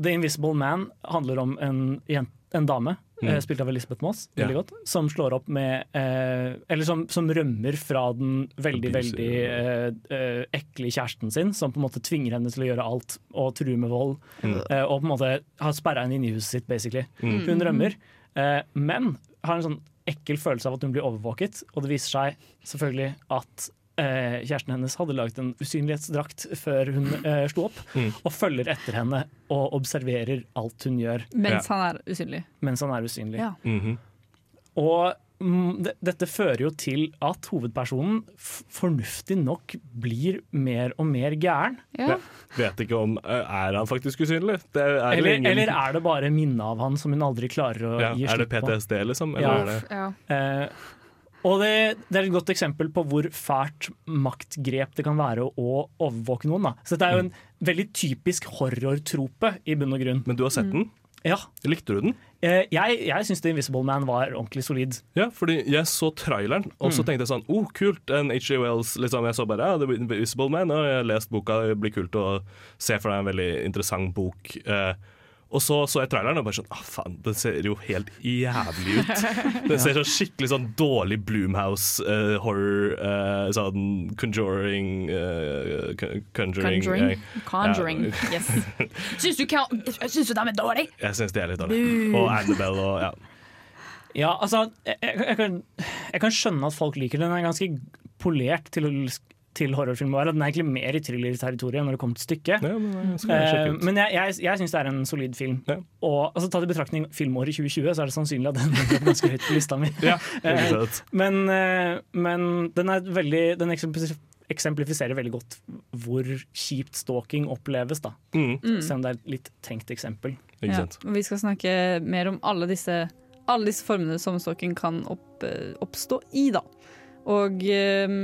The Invisible Man handler om en, en dame, Mm. eh, spilt av Elisabeth Moss, veldig Ja. godt, som slår opp med eh, Eller som, som rømmer fra den veldig, veldig eh, eh, ekle kjæresten sin, som på en måte tvinger henne til å gjøre alt og true med vold. Mm. eh, og på en måte har sperra henne inne i huset sitt, basically. Mm. Hun rømmer, eh, men har en sånn ekkel følelse av at hun blir overvåket, og det viser seg selvfølgelig at kjæresten hennes hadde laget en usynlighetsdrakt før hun eh, slo opp, Mm. og følger etter henne og observerer alt hun gjør Mens han er usynlig. mens han er usynlig. Ja. Mhm. Og mm, dette fører jo til at hovedpersonen f fornuftig nok blir mer og mer gæren. Ja. Vet ikke om eh, Er han faktisk usynlig? Det er, det Eller, ingen- eller er det bare minnet av han som hun aldri klarer å ja, gi Er det? PTSD, liksom? Eller Ja. er det Ja. Eh, og det, det er et godt eksempel på hvor fælt maktgrep det kan være å, overvåke noen. Da. Så dette er jo en veldig typisk horrortrope i bunn og grunn. Men du har sett den? Ja. Likte du den? Eh, jeg jeg syns The Invisible Man var ordentlig solid. Ja, fordi jeg så traileren, og så Mm. tenkte jeg sånn oh, kult, en H.G. Wells liksom, Jeg så bare ja, The Invisible Man, og jeg har lest boka, det blir kult å se for deg en veldig interessant bok. Eh, og så så jeg traileren og bare sånn ah, faen, den ser jo helt jævlig ut. Den ser sånn skikkelig sånn dårlig Bloomhouse uh, horror, uh, sånn conjuring uh, Conjuring. Conjuring. Jeg, Conjuring. ja. Yes. Syns du, kan- syns du de er dårlige? Jeg syns det er litt dårlig. Bu. Og Annabelle og ja. Ja, altså, jeg, jeg, kan, jeg kan skjønne at folk liker den. Den er ganske polert til, til horrorfilm. å være. Den er egentlig mer i thriller-territoriet når det kommer til stykket. Ja, men jeg sjekke Eh, men jeg, jeg, jeg syns det er en solid film. Ja. Og altså, Tatt i betraktning filmåret 2020, så er det sannsynlig at den er ganske høyt på lista mi. Ja, Eh, men, eh, men den er veldig Den eksemplifiserer veldig godt hvor kjipt stalking oppleves, da. Mm. Mm. Selv om det er et litt tenkt eksempel. Ikke Ja, vi skal snakke mer om alle disse, alle disse formene som stalking kan opp, eh, oppstå i, da. Og eh,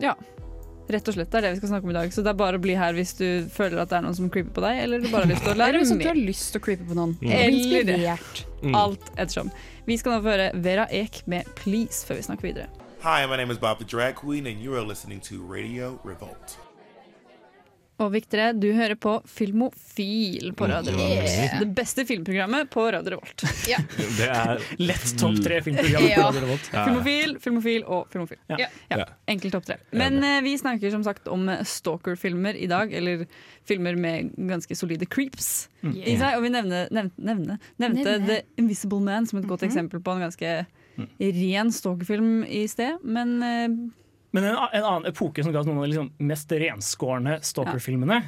ja. Rett og slett, det er det vi skal snakke om i dag. Så det er bare å bli her hvis du føler at det er noen som creeper på deg, eller du bare har lyst til å lære Eller hvis du har lyst til å creepe på noen. Mm. Eller det. Mm. Alt ettersom. Vi skal nå få høre Vera Ek med 'Please' før vi snakker videre. Hi, my name is Bob the Drag Queen, and you are listening to Radio Revolt. Og Viktre, du hører på Filmofil på Radio Revolt. Yeah. Det beste filmprogrammet på Radio Revolt. Det er Lett topp tre filmprogram på Ja. Radio Revolt. Ja. Filmofil, filmofil og filmofil. Ja. Ja. Ja. Enkel topp tre. Men eh, vi snakker som sagt om stalker-filmer i dag, eller filmer med ganske solide creeps i seg. Og vi nevne, nevnte, nevne, nevnte Nevne. The Invisible Man som et godt eksempel på en ganske ren stalker-film i sted. Men eh, Men en, en annen epoke som ga oss noen av de liksom mest renskårne stalkerfilmene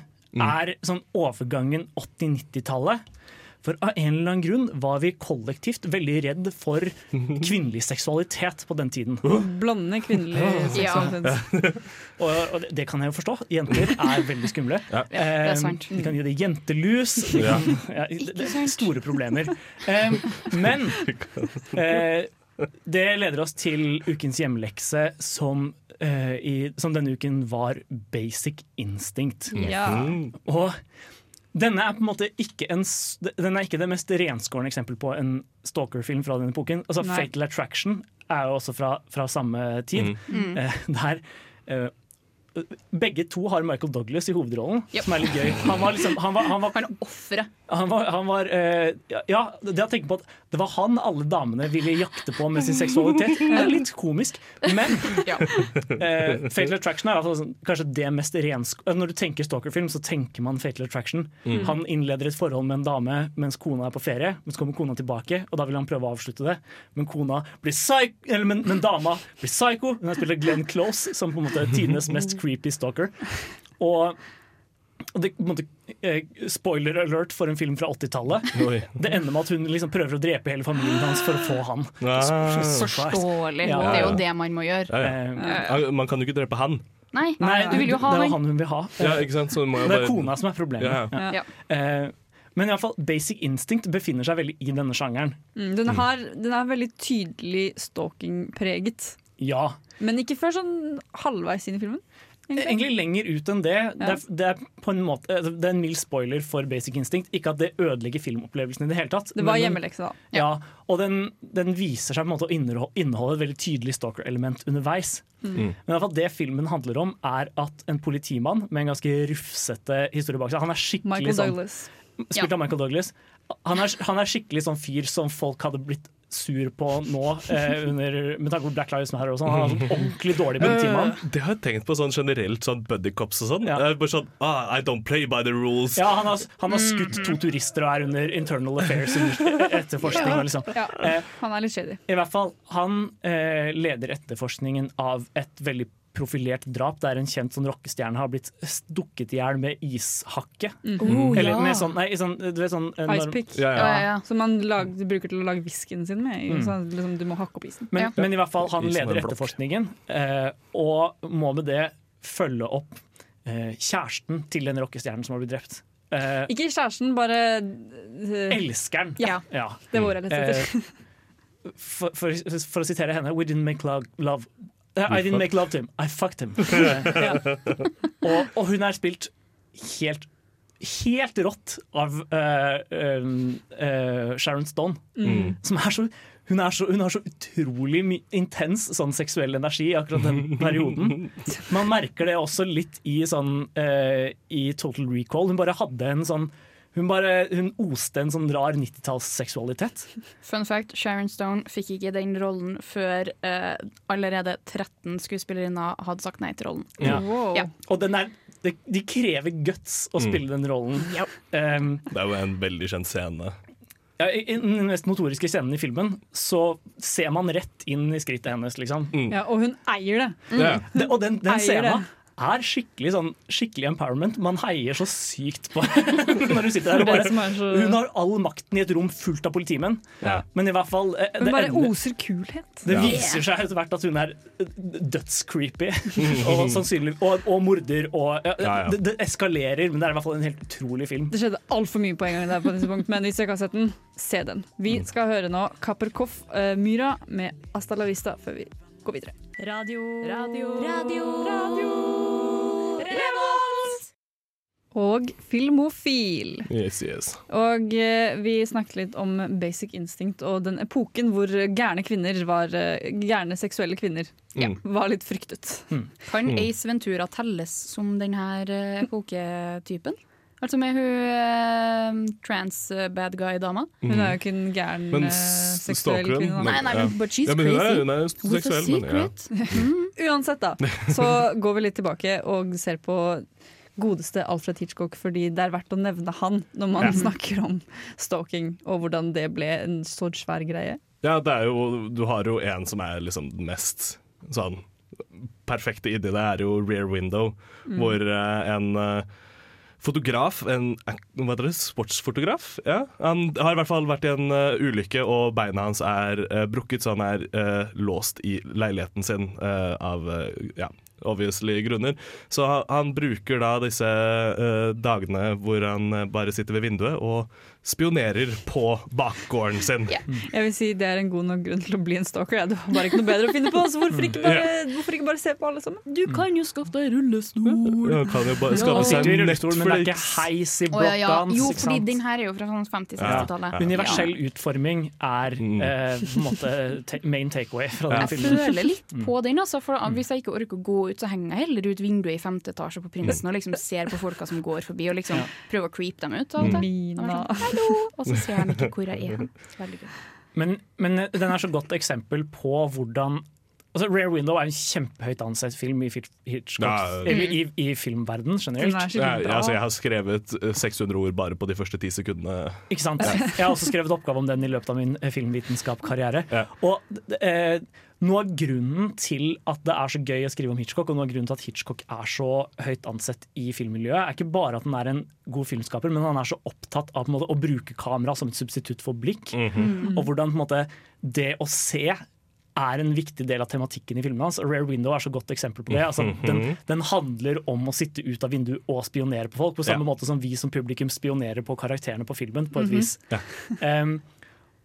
er sånn overgangen 80-90-tallet. For av en eller annen grunn var vi kollektivt veldig redd for kvinnelig seksualitet på den tiden. blonde kvinnelige Ja. seksualitet. Og, og det, kan jeg jo forstå. Jenter er veldig skumle. Ja. det er sant. Eh, de kan gi deg jentelus. De Ja. kan, ja, det, det er store problemer. Eh, men eh, det leder oss til ukens hjemlekse, som, uh, i, som denne uken var Basic Instinct. Ja. Og denne er på en måte ikke, en, den er ikke det mest renskårne eksempel på en stalker-film fra denne epoken. Altså, Nei. Fatal Attraction er jo også fra, fra samme tid. Mm. Uh, der uh, Begge to har Michael Douglas i hovedrollen, som er litt gøy. Han var liksom Han var, han var, Han offeret. Han var, han var uh, Ja, det å tenke på at det var han alle damene ville jakte på med sin seksualitet, det er litt komisk. Men eh, Fatal Attraction er sånn, kanskje det mest rensk... Når du tenker stalkerfilm, så tenker man Fatal Attraction. Mm. Han innleder et forhold med en dame mens kona er på ferie. Men så kommer kona tilbake, og da vil han prøve å avslutte det. Men kona blir psycho, eller, men, men dama blir psycho. Hun har spilt av Glenn Close, som på en måte er tidenes mest creepy stalker. Og det, måtte, eh, spoiler alert for en film fra 80-tallet. Det ender med at hun liksom prøver å drepe hele familien hans for å få han. Ah. Forståelig. Ja. Det er jo det man må gjøre. Ja, ja. Ja, Man kan jo ikke drepe han. Nei, Nei, du vil jo ha det er han. jo han hun vil ha. Ja, ikke sant? Så må jeg det er bare- kona som er problemet. Ja, Ja. ja. Eh, men i alle fall, Basic Instinct befinner seg veldig i denne sjangeren. Mm, den, har, den er veldig tydelig stalking-preget. Ja. Men ikke før sånn halvveis inn i filmen. Egentlig lenger ut enn det. Det, er, det, er på en måte, altså, det er en mild spoiler for Basic Instinct. Ikke at det ødelegger filmopplevelsen i det hele tatt. Det var hjemmelekse, da. Ja, og den, den viser seg på en måte å inneholde, inneholde et veldig tydelig stalker-element underveis. Mm. Men i hvert fall det filmen handler om, er at en politimann med en ganske rufsete historie bak seg Han er skikkelig Michael sånn Douglas. Spilt av Michael Douglas. Han er, han er skikkelig sånn fyr som folk hadde blitt sur på nå, eh, under, med tanke på Black Lives Matter og sånn. Han er sånn ordentlig dårlig politimann. Eh, Det har jeg tenkt på sånn generelt, sånn buddycops og sånn. Ja. bare sånn ah, I don't play by the rules. Ja, han har, han har skutt to turister og er under internal affairs etterforskning. Ja. Liksom. Ja, Eh, han er litt shady. I hvert fall, Han eh, leder etterforskningen av et veldig profilert drap der en kjent sånn rockestjerne har blitt dukket i hjel med ishakke. Mm. Oh, Eller ja. med sånn, nei, sånn, du vet, sånn eh, Ice når- pick. Ja, ja. Som man lag, bruker til å lage whiskyen sin med. Mm. Så liksom, du må hakke opp isen. Men, men i hvert fall, han er leder etterforskningen, eh, og må med det følge opp eh, kjæresten til den rockestjernen som har blitt drept. Eh, Ikke kjæresten, bare uh, Elskeren. Ja, Ja. det var ordet jeg lette etter. Eh, for, for, for å sitere henne We didn't make love, love. Uh, I didn't make love to him, I fucked him. og, og hun er spilt helt Helt rått av uh, uh, eh, Sharon Stone. Mm. Som er så hun, er så, hun har så utrolig my intens sånn seksuell energi i akkurat den perioden. Man merker det også litt i, sånn, uh, i Total Recall. Hun bare hadde en sånn Hun, bare, hun oste en sånn rar 90-tallsseksualitet. Fun fact, Sharon Stone fikk ikke den rollen før eh, allerede 13 skuespillerinner hadde sagt nei til rollen. Ja. Ja. Og den er, de, de krever guts å Mm. spille den rollen. Um, Det er jo en veldig kjent scene. ja, I den mest motoriske scenen i filmen så ser man rett inn i skrittet hennes, liksom. Ja, og hun eier det. Ja. Det, og den, den Eier scenen det. Er skikkelig, sånn, skikkelig empowerment. Man heier så sykt på når hun sitter der er bare Hun har all makten i et rom fullt av politimenn. Ja. Men i hvert fall eh, Hun det bare ender- oser kulhet. det viser seg etter hvert at hun er dødscreepy og, sannsynlig, og, og morder. Og, ja. Det, det eskalerer, men det er i hvert fall en helt utrolig film. Det skjedde altfor mye på en gang der på disse punkt, men hvis dere ikke har sett den, se den. Vi skal høre nå Kapperkoff uh, Myra med Asta la vista før vi går videre. Radio, radio, radio, Revolt! Og Filmofil. Yes, yes. Og eh, vi snakket litt om Basic Instinct og den epoken hvor gærne kvinner var eh, Gærne seksuelle kvinner Ja. var litt fryktet. Kan Mm. Ace Ventura telles som denne epoketypen? Altså med hun eh, trans-bad guy-dama? Hun er jo ikke en gæren Men eh, seksuell kvinne. Men, Nei, nei, Ja. but she's Ja, men hun er- crazy. hun er seksuell, men ja. Uansett, da, så går vi litt tilbake og ser på godeste Alfred Hitchcock, fordi det er verdt å nevne han når man Ja. snakker om stalking, og hvordan det ble en så svær greie. Ja, det er jo, du har jo en som er liksom den mest sånn perfekte inni det, er jo Rear Window, Mm. hvor uh, en eh, fotograf, en hva det, sportsfotograf, ja. han har i hvert fall vært i en uh, ulykke, og beina hans er uh, brukket, så han er uh, låst i leiligheten sin av ja, obviously grunner. Så han, han bruker da disse dagene hvor han bare sitter ved vinduet og spionerer på bakgården sin. Jeg vil si Det er en god nok grunn til å bli en stalker. Ja. Det var bare ikke noe bedre å finne på, så hvorfor ikke bare, hvorfor ikke bare se på alle sammen? Du kan jo skaffe deg rullestol. Ja, kan jo bare skaffe seg ja. Netflix. men det er ikke heis i blokka ja, ja. hans. Jo, fordi den her er jo fra sånn 50-60-tallet. Universell utforming er Mm. eh, på en måte main takeaway fra den Jeg filmen. føler litt Mm. på den, altså, for hvis jeg ikke orker å gå ut, så henger jeg heller ut vinduet i femte etasje på Prinsen og liksom ser på folka som går forbi, og liksom prøver å creepe dem ut. og til. Mina. Og jeg Hallo! Og så ser han ikke hvor jeg er. Men, men den er så godt eksempel på hvordan altså Rare Window er en kjempehøyt ansett film i, Hitchcock, eller i, i filmverden generelt. Jeg, altså, jeg har skrevet eh, 600 ord bare på de første ti sekundene. Ikke sant? Jeg har også skrevet oppgave om den i løpet av min filmvitenskapskarriere. Ja. Og eh, noe av grunnen til at det er så gøy å skrive om Hitchcock, og noe av grunnen til at Hitchcock er så høyt ansett i filmmiljøet, er ikke bare at han er en god filmskaper, men han er så opptatt av måte, å bruke kamera som et substitutt for blikk. Mhm. Og hvordan måte, det å se er en viktig del av tematikken i filmene hans. Rare Window er så godt eksempel på det. Altså, den, Mhm. den handler om å sitte ut av vinduet og spionere på folk, på samme Ja. måte som vi som publikum spionerer på karakterene på filmen. på et Mhm. vis. Um,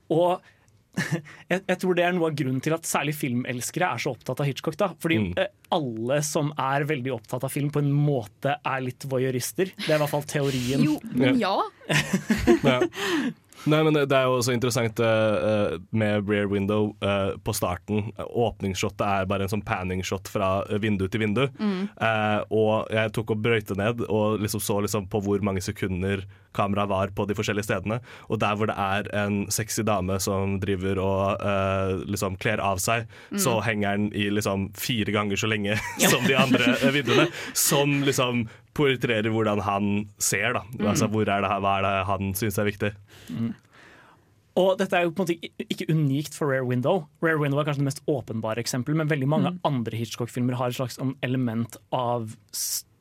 og jeg, jeg tror det er noe av grunnen til at særlig filmelskere er så opptatt av Hitchcock. da Fordi Mm. eh, alle som er veldig opptatt av film, på en måte er litt voyeurister. Det er i hvert fall teorien. Jo, men ja. Ja. Nei, men det er jo også interessant uh, med Rear Window uh, på starten. Åpningsshotet er bare en sånn panning-shot fra vindu til vindu. Mm. Uh, og jeg tok og brøyte ned og liksom så liksom på hvor mange sekunder kameraet var på de forskjellige stedene. Og der hvor det er en sexy dame som driver og liksom kler av seg, Mm. så henger den i liksom fire ganger så lenge som de andre vinduene. Som liksom portretterer hvordan han ser, da. Mm. Altså, hvor er det, hva er det han syns er viktig. Og dette er jo på en måte ikke- unikt for Rare Window. Rare Window er kanskje det mest åpenbare eksempelet, men veldig mange Mm. andre Hitchcock-filmer har et slags element av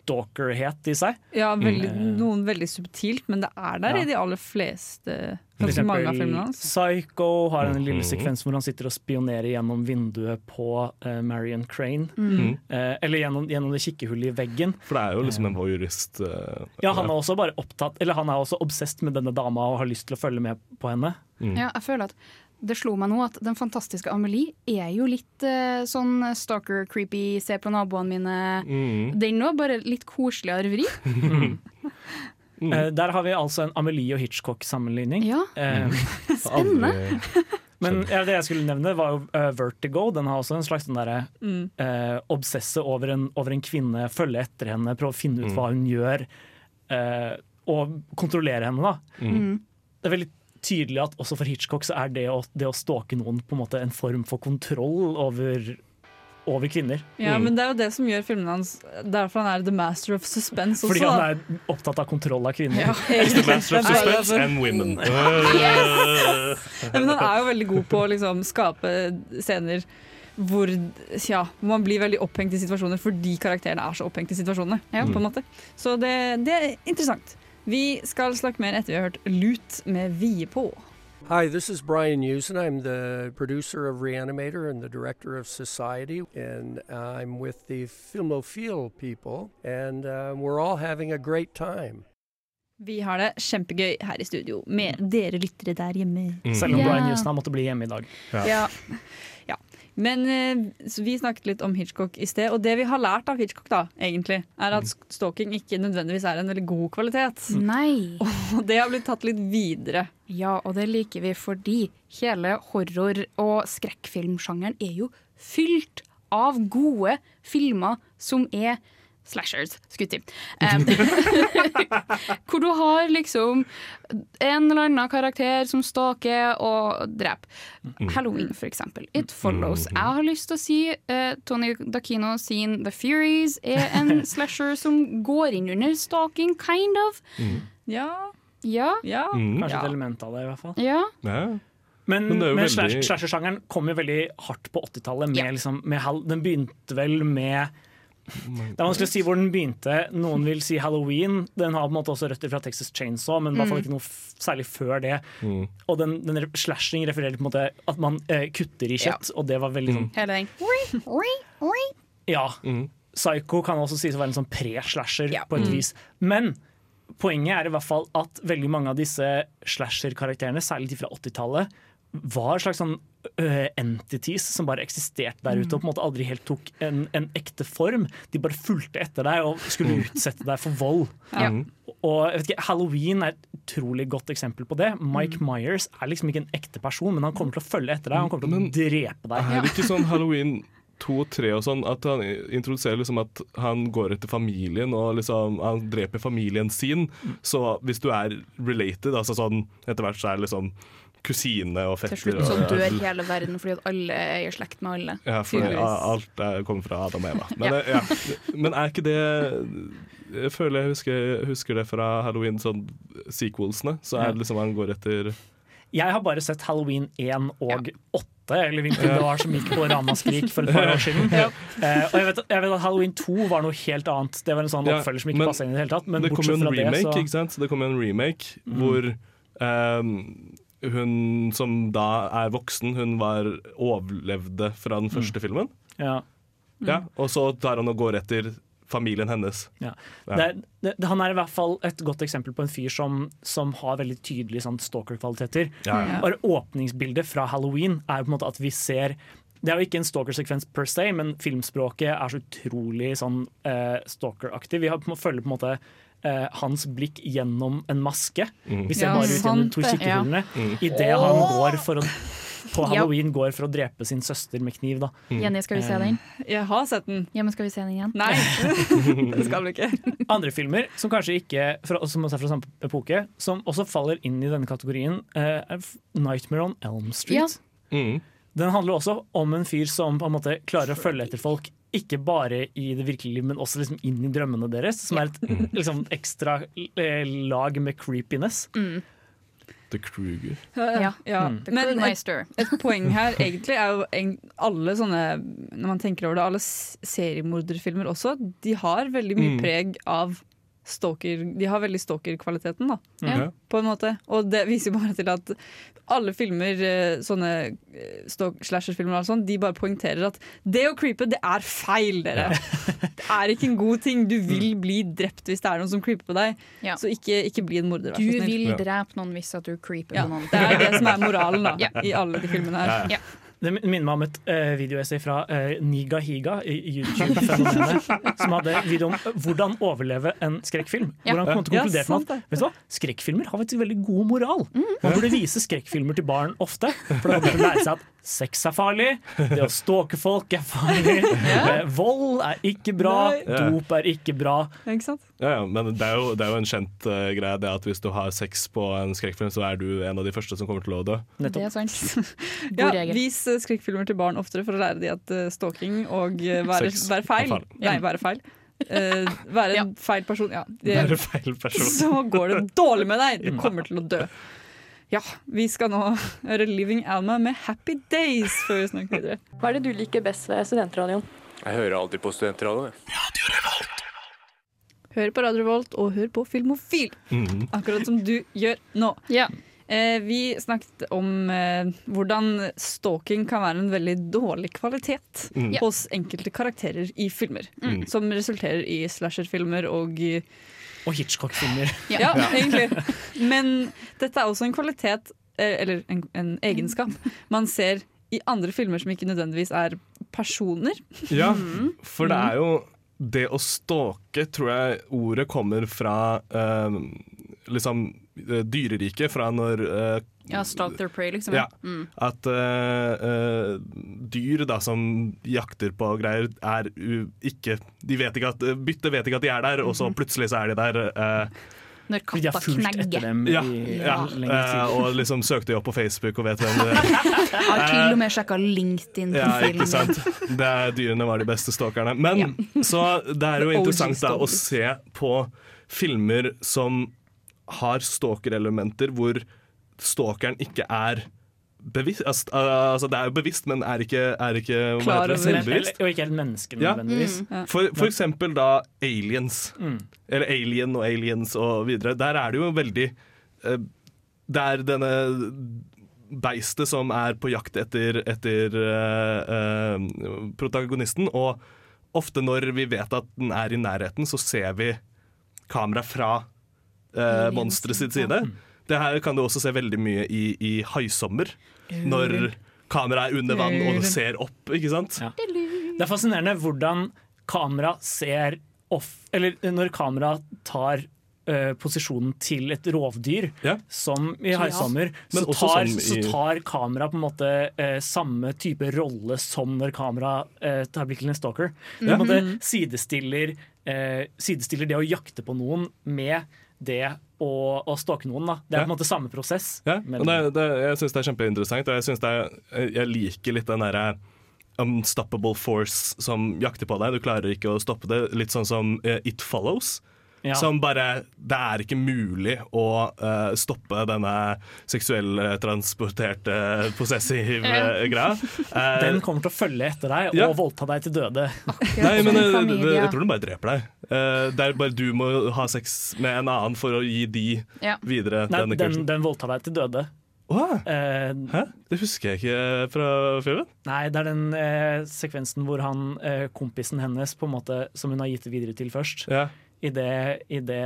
stalkerhet i seg. Ja, veldig, Mm. noen veldig subtilt, men det er der Ja. i de aller fleste For Ganske mange av eksempel. Psycho har en lille Mhm. sekvens hvor han sitter og spionerer gjennom vinduet på uh, Marion Crane. Mm. Uh, eller gjennom, gjennom det kikkehullet i veggen. For det er jo liksom en voyeurist. uh, Ja, han er også bare opptatt Eller han er også obsessed med denne dama og har lyst til å følge med på henne. Mm. Ja, jeg føler at det slo meg nå at Den fantastiske Amelie er jo litt uh, sånn stalker-creepy, se på naboene mine. Mm. Den òg, bare litt koseligere vri. Eh, der har vi altså en Amelie og Hitchcock-sammenligning. Ja. uh, Spennende. Men ja, det jeg skulle nevne, var jo Vertigo. Den har også en slags sånn derre Mm. eh, obsesse over en, over en kvinne, følge etter henne, prøve å finne ut Mm. hva hun gjør, eh, og kontrollere henne. da. Mm. Det er veldig tydelig at også for Hitchcock så er det å, det å stalke noen på en måte en form for kontroll over, over kvinner. Ja, men det er jo det som gjør filmene hans Derfor han er the master of suspense også. Fordi han er opptatt av kontroll av kvinner. Ja. The master of suspense and women. Yes! Ja, men han er jo veldig god på å liksom, skape scener hvor ja, man blir veldig opphengt i situasjoner fordi karakterene er så opphengt i situasjonene. på en måte. Så det, det er interessant. Vi skal snakke mer etter vi har hørt Lut med Vie på. Hi, this is Brian Usen. I'm the producer of Reanimator and the director of Society, and I'm with the Filmophile people, and uh, we're all having a great time. Vi har det kjempegøy her i studio med dere lyttere der hjemme. Selv om Brian Usen har måttet bli hjemme i dag. Ja. ja. Men eh, så vi snakket litt om Hitchcock i sted, og det vi har lært av Hitchcock, da, egentlig, er at stalking ikke nødvendigvis er en veldig god kvalitet. Nei. Og det har blitt tatt litt videre. Ja, og det liker vi fordi hele horror- og skrekkfilmsjangeren er jo fylt av gode filmer som er slashers, skulle jeg. Um, hvor du har liksom en eller annen karakter som stalker og dreper. Halloween, for eksempel. It Follows. Jeg har lyst til å si uh, Tony Dakino sin The Furies er en slasher som går inn under stalking, kind of. Ja. Ja. ja. Mm. Kanskje Ja. et element av det, i hvert fall. Ja. Ja. Men, Men men veldig- slasher-sjangeren kom jo veldig hardt på 80-tallet. med liksom, Den begynte vel med Det er vanskelig å si hvor den begynte. Noen vil si Halloween. Den har på en måte også røtter fra Texas Chainsaw, men i hvert fall Mm. ikke noe f særlig før det. Mm. Og den, den slashing refererer til på en måte at man eh, kutter i kjøtt, og det var veldig sånn Hele den. Ja. Psycho kan også sies å være en sånn pre-slasher på et Mm. vis. Men poenget er i hvert fall at veldig mange av disse slasher-karakterene, særlig de fra 80-tallet, var slags sånn øh, entities som bare eksisterte der ute og på en måte aldri helt tok en, en ekte form. De bare fulgte etter deg og skulle utsette deg for vold. Ja. Og jeg vet ikke, Halloween er et utrolig godt eksempel på det. Mike Myers er liksom ikke en ekte person, men han kommer til å følge etter deg. Han kommer til å drepe deg. Er det ikke sånn halloween to og tre og sånn, at han introduserer liksom at han går etter familien og liksom han dreper familien sin. Så hvis du er related, altså sånn etter hvert så er liksom kusine og fetter. Til slutt så dør hele verden fordi at alle er i slekt med alle. Ja, for alt er, kommer fra Adam og Eva. Men, Ja. ja. Men er ikke det Jeg føler jeg husker, husker det fra Halloween, sånn sequelsene. Så er det liksom han går etter Jeg har bare sett Halloween 1 og 8, eller hvilken det var som gikk på Ramaskrik for et par år siden. Ja. Eh, og jeg vet, jeg vet at Halloween 2 var noe helt annet. Det var en sånn Ja, oppfølger som ikke men passa inn i det hele tatt. Men det kom jo en remake, det, så ikke sant? Det kom en remake Mm. hvor ehm, hun som da er voksen, hun var overlevde fra den første filmen. Ja. Ja, og så tar han og går etter familien hennes. Ja. Ja. Det, det, han er i hvert fall et godt eksempel på en fyr som, som har veldig tydelige sånn, stalker-kvaliteter. Ja, ja. Bare Åpningsbildet fra Halloween er på en måte at vi ser det er jo ikke en stalker-sekvens per se, men filmspråket er så utrolig sånn eh, stalker-aktig. Vi har, på følger på en måte eh, hans blikk gjennom en maske. Mm. Vi ser bare ut gjennom to det. kikkehullene Ja. Mm. idet han går for å på Halloween går for å drepe sin søster med kniv. Da. Jenny, skal vi se den? Jeg har sett den. Ja, men skal vi se den igjen? Nei, det skal vi ikke. Andre filmer som kanskje ikke fra, som også er fra samme epoke, som også faller inn i denne kategorien, eh, er 'Nightmare on Elm Street'. Mm. Den handler også om en fyr som på en måte klarer å følge etter folk. Ikke bare i det virkelige liv, men også liksom inn i drømmene deres. Som er et liksom, ekstra eh, lag med creepiness. Mm. The Kruger. Ja, ja. Mm. The Men et, et poeng her egentlig er jo en, alle sånne Når man tenker over det, alle seriemorderfilmer også, de har veldig mye Mm. preg av stalker De har veldig stalker-kvaliteten, da. Ja. På en måte. Og det viser jo bare til at alle filmer, eh, sånne eh, slasher-filmer og alt sånt, de bare poengterer at det å creepe, det er feil, dere. Det er ikke en god ting. Du vil bli drept hvis det er noen som creeper på deg. Ja. Så ikke, ikke bli en morder, vær Du så snill. vil drepe noen hvis at du creeper Ja, på noen. det er det som er moralen da, Ja. i alle de filmene her. Ja. Det minner meg om et uh, videoessay fra uh, Niga Higa i YouTube-fenomenet. som hadde video om hvordan overleve en skrekkfilm. Ja. Hvor han kom til å Ja, med at vet du hva? skrekkfilmer har faktisk veldig god moral. Man burde vise skrekkfilmer til barn ofte, for da kan de lære seg at sex er farlig, det å stalke folk er farlig, eh, vold er ikke bra, Nei. dop er ikke bra. Ikke sant? Ja, ja, men det er, jo, det er jo en kjent uh, greie det at hvis du har sex på en skrekkfilm, så er du en av de første som kommer til å dø. Det er sant. God Ja, regel. vis eh, skrekkfilmer til barn oftere for å lære dem at uh, stalking og uh, være, være feil feil. Nei, være feil. Uh, være en feil person. Ja, Det er feil person. så går det dårlig med deg. Du kommer til å dø. Ja, vi skal nå høre 'Living Alma' med 'Happy Days' før vi snakker videre. Hva er det du liker best ved studentradioen? Jeg hører alltid på studentradioen. Hør på Radio Volt og hør på Filmofil, mm. akkurat som du gjør nå. Ja. Eh, vi snakket om eh, hvordan stalking kan være en veldig dårlig kvalitet Mm. Hos enkelte karakterer i filmer. Mm. Som resulterer i slasherfilmer og eh, Og Hitchcock-filmer. Ja, egentlig. Men dette er også en kvalitet, eh, eller en, en egenskap, man ser i andre filmer som ikke nødvendigvis er personer. Ja, Mm. for det er jo Det å stalke, tror jeg ordet kommer fra eh, liksom eh, dyreriket, fra når eh, Ja, Stalk their prey, liksom. Ja. Mm. At eh, eh, dyr da som jakter på greier, er ikke De vet ikke at Byttet vet ikke at de er der, og så plutselig så er de der. Når Fordi de har fulgt etter dem ja, i ja, lenge tid. og liksom søkte de opp på Facebook og vet hvem det er. Jeg har til og med sjekka LinkedIn Ja, ikke sant? Det er, dyrene var de beste stalkerne. Men så det er jo interessant da å se på filmer som har stalker-elementer hvor stalkeren ikke er bevisst. Altså, altså, det er jo bevisst, men er ikke, er ikke Klar over. Selvbevisst. og ikke helt menneske Ja. Mm. Ja. For, for eksempel da Aliens. Mm. Eller Alien og Aliens og videre. Der er det jo veldig eh, Det er denne beistet som er på jakt etter, etter uh, uh, protagonisten. Og ofte når vi vet at den er i nærheten, så ser vi kamera fra uh, monsteret sitt side. Det her kan du også se veldig mye i, i Haisommer. Når kameraet er under vann og ser opp, ikke sant? Ja. Det er fascinerende hvordan kamera ser off Eller når kamera tar eh, posisjonen til et rovdyr, som i 'Haisommer', ja. så, tar- i- så tar kamera på en måte eh, samme type rolle som når kamera eh, tar blikket til en stalker. Det Ja. måte Mhm. sidestiller, eh, sidestiller det å jakte på noen med det å, å stalke noen. Da. Det er på en måte samme prosess. Ja, men- det, det, jeg syns det er kjempeinteressant, og jeg, synes det er, jeg liker litt den derre unstoppable force som jakter på deg. Du klarer ikke å stoppe det. Litt sånn som eh, It Follows. Ja. Som bare Det er ikke mulig å uh, stoppe denne seksuelltransporterte, possessive Ja. eh, greia. Uh, Den kommer til å følge etter deg Ja. og voldta deg til døde. Nei, men eh, jeg tror den bare dreper deg. Eh, det er bare du må ha sex med en annen for å gi de Ja. videre Nei, denne den, kursen. den voldtar deg til døde. Eh, Hæ? Det husker jeg ikke fra filmen. Nei, det er den eh, sekvensen hvor han, eh, kompisen hennes, på en måte, som hun har gitt det videre til først. Ja. Idet i det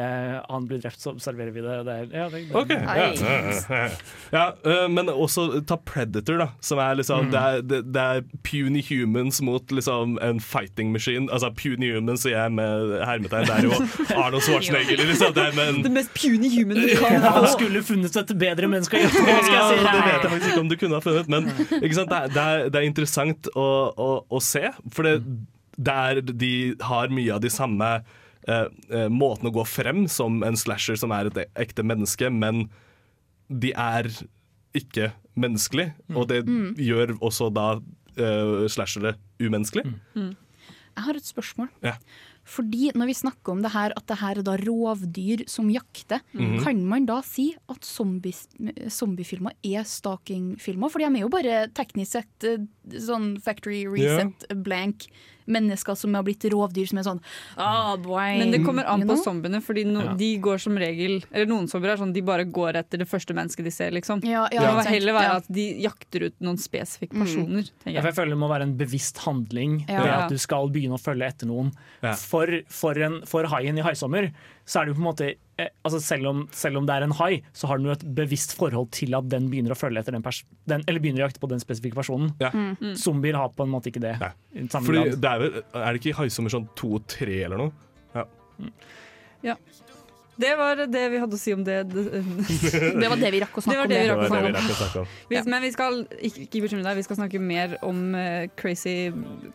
han blir drept, så observerer vi det. det, er, ja, det, det Okay. ja. ja, Men også ta Predator, da. Som er liksom Mm. det, er, det, det er puny humans mot liksom en fighting machine. Altså puny humans sier jeg med hermetegn. Det er jo Arnold Schwarzenegger. Liksom. Det men, Det mest puny human du kan Han få. skulle funnet et bedre menneske å gjøre det skal jeg si. det vet jeg faktisk ikke om du kunne ha funnet, men ikke sant? Det, er, det, er, det er interessant å, å, å se. For det, der de har mye av de samme eh, eh, å gå frem som en slasher som er et ekte menneske, men de er ikke menneskelig, Og det Mm. gjør også da uh, slashere umenneskelig. Mm. Jeg har et spørsmål. Ja. Fordi når vi snakker om det her, at det her er da rovdyr som jakter, mm. kan man da si at zombiefilmer er stalkingfilmer? For de er jo bare teknisk sett sånn factory reset blank mennesker som har blitt rovdyr som er sånn oh, boy, Men det kommer an på zombiene, fordi no, Ja. de går som regel Eller noen zombier er sånn de bare går etter det første mennesket de ser, liksom. Ja, ja, det må heller være Ja. at de jakter ut noen spesifikke Mm. personer. Mm. jeg. jeg føler det må være en bevisst handling Ja. ved at du skal begynne å følge etter noen. Ja. For, for, en, for haien i haisommer så er det jo på en måte altså selv, om, selv om det er en hai, så har den jo et bevisst forhold til at den begynner å følge etter den, pers den eller begynner å jakte på den spesifikke personen. Ja. Mm. Mm. Zombier har på en måte ikke det. Fordi det er, vel, er det ikke Haisommer sånn to-tre eller noe? Ja. Ja. Det var det vi hadde å si om det. Det var det vi rakk å snakke om. det Det rakk var det vi snakke om. rakk å snakke om. Vi, Men vi skal ikke, ikke bekymre deg, vi skal snakke mer om eh, Crazy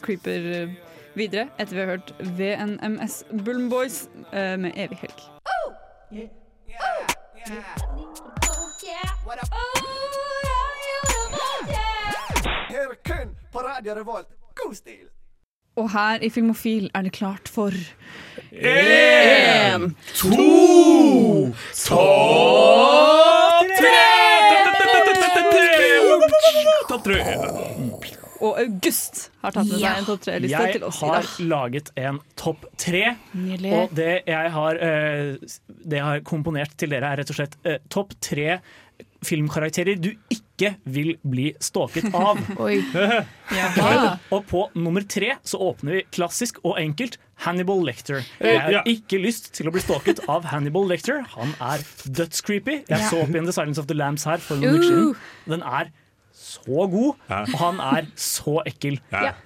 Creeper eh, videre etter vi har hørt VNMS Bullen Boys eh, med Evig helg. Her kun på Radio Revolt. God stil! Og her i Filmofil er det klart for En, to, topp Topp tre! Og August har tatt med seg en topp tre-liste til oss i har laget en topp tre. Og det jeg har, eh, det jeg har komponert til dere, er rett og slett eh, topp tre filmkarakterer du ikke vil bli stalket av. Oi. og, og på nummer tre så åpner vi klassisk og enkelt Hannibal Lecter. Jeg har ikke lyst til å bli stalket av Hannibal Lecter. Han er dødscreepy. Jeg så opp igjen The Silence of the Lambs her for noen uker siden. Uh. Den er så god, og han er så ekkel.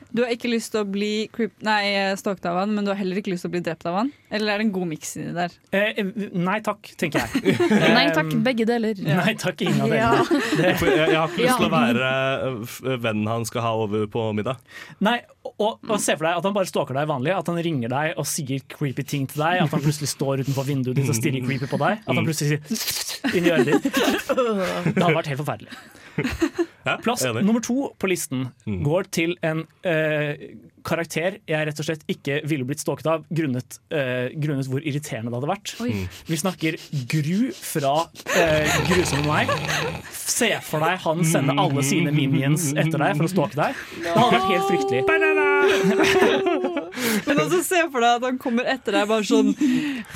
Du har ikke lyst til å bli creep, nei, stalket av han, men du har heller ikke lyst til å bli drept av han? Eller er det en god miks inni der? Eh, nei takk, tenker jeg. Nei takk, begge deler. Nei takk, ingen av delene. Ja. Jeg, jeg har ikke lyst til å være eh, vennen han skal ha over på middag. Nei, og, og Se for deg at han bare stalker deg vanlig. At han ringer deg og sier creepy ting til deg. At han plutselig står utenfor vinduet ditt og stirrer creepy på deg. At han plutselig sier inn i øret ditt. Det hadde vært helt forferdelig. Plass enig. nummer to på listen går til en eh, karakter jeg rett og slett ikke ville blitt stalket av, grunnet, eh, grunnet hvor irriterende det hadde vært. Oi. Mm. Vi snakker Gru fra uh, Grusomme meg. Se for deg han sender alle sine minions etter deg for å stalke deg. Det hadde vært helt fryktelig. Men også se for deg at han kommer etter deg bare sånn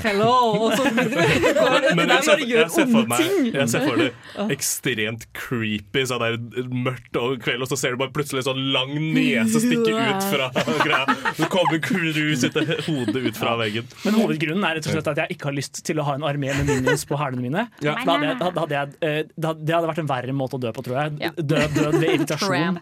Hello! Og så videre ser, bare gjør onde ting. Jeg ser for det ekstremt creepy. Så det er mørkt og kveld, og så ser du bare plutselig sånn lang nese stikke ut fra greia. Så kommer Cruise etter hodet ut fra veggen. Men hovedgrunnen er rett og slett at jeg ikke har lyst til å ha en armé med minions på hælene mine. Ja. Da hadde jeg, da hadde jeg, eh, da hadde- det hadde vært en verre måte å dø på, tror jeg. Død, død ved irritasjon.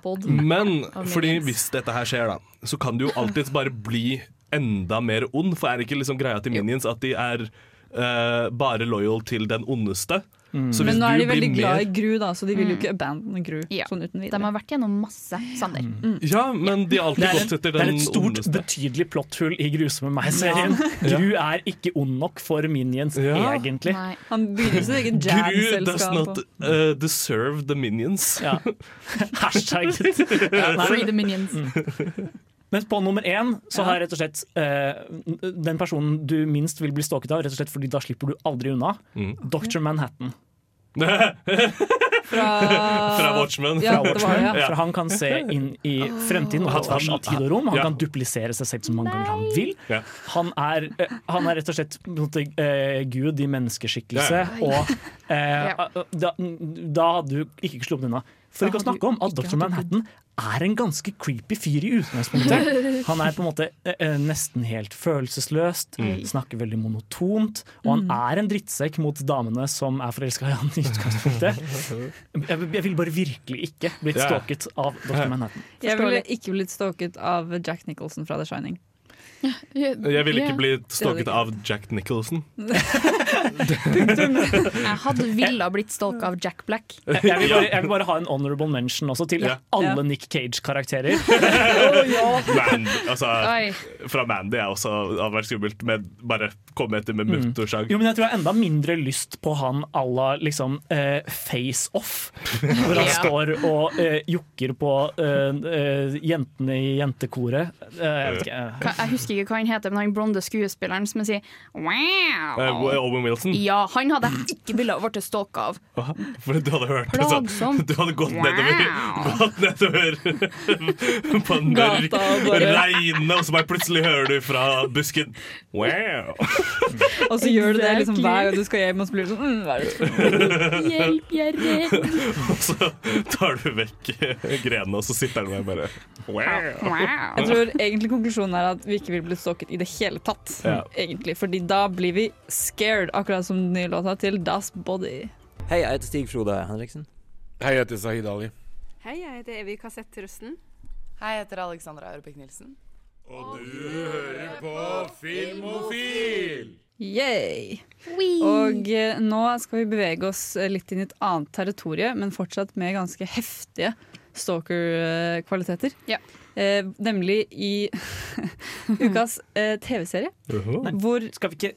Men fordi hvis dette her skjer, da, så kan du jo alltids bare bli enda mer ond. For er det ikke liksom greia til minions at de er uh, bare loyal til den ondeste. Mm. Så hvis Men nå er de veldig glad i Gru, da, så de vil jo Mm. ikke abandone Gru Ja. sånn uten De har vært gjennom masse, Sander. Ja, men de har Det alltid gått etter den ondeste. det er et stort, ondeste. betydelig plotthull i Grusomme meg-serien. Gru er ikke ond nok for Minions, Ja. egentlig. Nei. Han begynner sitt eget Gru does jazz-selskap. not uh, deserve the minions. Ja. Hashtag Free the minions. Men på nummer én så har jeg rett og slett eh, den personen du minst vil bli stalket av, rett og slett fordi da slipper du aldri unna. Mm. Dr. Manhattan. Fra, Fra Watchmen. Ja, Fra det var det, ja. Watchmen. For han kan se inn i fremtiden og på tvers av tid og rom. Han Ja. kan duplisere seg selv så mange ganger han vil. Ja. Han er, eh, han er rett og slett måte, eh, Gud i menneskeskikkelse. Ja. Og eh, da, da hadde du ikke sluppet unna. For ikke å snakke om at Dr. Manhattan er en ganske creepy fyr i utgangspunktet. Han er på en måte eh, eh, nesten helt følelsesløst, Mm. snakker veldig monotont, og han er en drittsekk mot damene som er forelska i han i utgangspunktet. Jeg, jeg vil bare virkelig ikke blitt stalket av Dr. Manhattan. Jeg ville ikke blitt stalket av Jack Nicholson fra The Shining. Jeg ville ikke bli blitt stalket av Jack Nicholson. Jeg hadde villa blitt stalka av Jack Black. Jeg vil, bare, jeg vil bare ha en honorable mention også til alle. Nick Cage-karakterer. Man, altså, fra Mandy er også hadde vært skummelt, men bare komme etter med motorsag. Jo, men jeg tror jeg har enda mindre lyst på han à la liksom, eh, Face Off. Hvor han står og eh, jokker på eh, eh, jentene i jentekoret. Eh, jeg vet ikke. eh. Jeg husker ikke hva han heter, men han blonde skuespilleren som sier wow. Uh, Owen Wilson. Ja, han hadde jeg ikke villet blitt stalka av. Aha, For du hadde hørt det sånn. Du hadde gått Wow. nedover, gått nedover på en mørk Gata og så bare plutselig hører du fra busken Wow! Og så gjør du det liksom hver gang du skal hjem, og så blir du sånn mm, hva er det? Hjelp, jeg er redd. Og så tar du vekk grenene, og så sitter den der bare Wow! Wow. Jeg tror egentlig konklusjonen er at vi ikke vil bli stalket i det hele tatt. Ja. Egentlig, fordi da blir vi scared, akkurat som den nye låta til Das Body. Hei, jeg heter Stig Frode Henriksen. Hei, jeg heter Sahid Ali. Hei, jeg heter Evy Kassett Røsten. Hei, jeg heter Alexandra Aurepik-Nilsen Og du hører på Filmofil! Yay! Og eh, nå skal vi bevege oss eh, litt inn i et annet territorie, men fortsatt med ganske heftige stalker-kvaliteter. Ja. Eh, nemlig i ukas eh, TV-serie. Hvor Skal vi ikke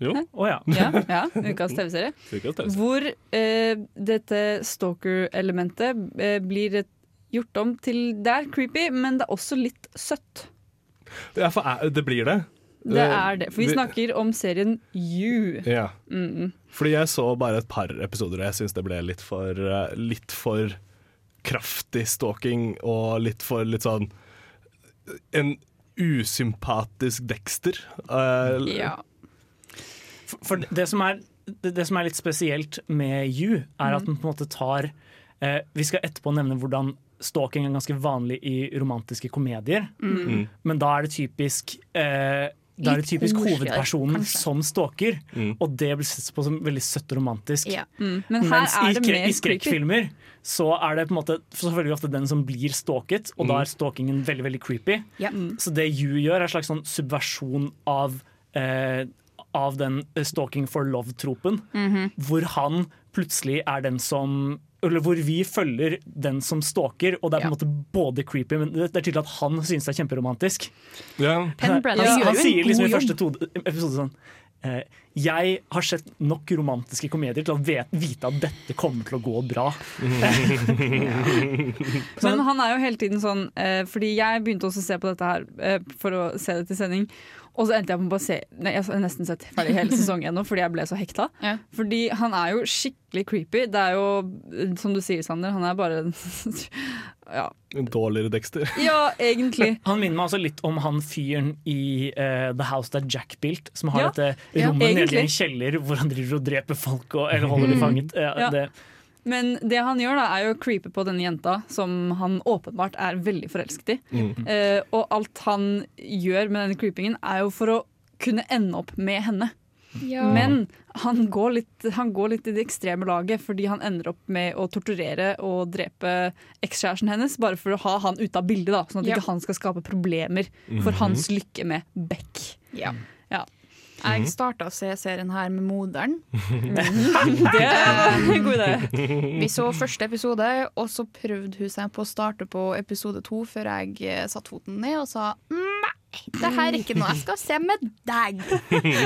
Jo. Å ja. ja, ja, ukas TV-serie. TV-serie. Hvor eh, dette stalker-elementet eh, blir et- gjort om til Det er creepy, men det er også litt søtt. Ja, for er- det blir det. Det Eh, er det. For vi snakker om serien You. Ja. Mm. Fordi jeg så bare et par episoder, og jeg syns det ble litt for, eh, litt for kraftig stalking, og litt for litt sånn En usympatisk Dexter. Uh, Ja. For, for det, som er, det, det som er litt spesielt med You, er at den på en måte tar uh, Vi skal etterpå nevne hvordan stalking er ganske vanlig i romantiske komedier. Mm. Mm. Men da er det typisk eh, da er det typisk hovedpersonen kanskje. som stalker, Mm. og det blir sett på som veldig søtt og romantisk. Ja. Mm. Men her Mens er i, det skre- i skrekkfilmer så er det på en måte selvfølgelig ofte den som blir stalket, og da Mm. er stalkingen veldig veldig creepy. Ja. Så det You gjør, er en slags sånn subversjon av, eh, av den stalking for love-tropen. -hmm. Hvor han plutselig er den som eller hvor vi følger den som stalker, og det er på en måte både creepy, men det er tydelig at han synes det er kjemperomantisk. Yeah. Han, han sier liksom i første to, episode sånn eh, Jeg har sett nok romantiske komedier til å vet, vite at dette kommer til å gå bra. Men han er jo hele tiden sånn eh, Fordi jeg begynte også å se på dette her eh, for å se det til sending. Og så endte jeg på å se Nei, jeg har nesten sett ferdig hele sesongen nå fordi jeg ble så hekta. Ja. Fordi han er jo skikkelig creepy. Det er jo, som du sier, Sander, han er bare Ja, En dårligere Dexter. ja egentlig. Han minner meg altså litt om han fyren i uh, The House That Jack Built, som har Ja, dette ja, rommet nede i en kjeller hvor han driver og dreper folk og, eller holder dem Mm. fanget. Eh, Ja. det, Men det han gjør, da, er jo å creepe på denne jenta, som han åpenbart er veldig forelsket i. Mm. Eh, og alt han gjør med denne creepingen, er jo for å kunne ende opp med henne. Ja. Men han går, litt, han går litt i det ekstreme laget, fordi han ender opp med å torturere og drepe ekskjæresten hennes, bare for å ha han ute av bildet, da, sånn at Ja. ikke han skal skape problemer for Mhm. hans lykke med Beck. Ja. Ja. Jeg starta å se serien her med moderen. Det var en god idé. Vi så første episode, og så prøvde hun seg på å starte på episode to før jeg eh, satte foten ned og sa nei, det her er ikke noe jeg skal se med deg.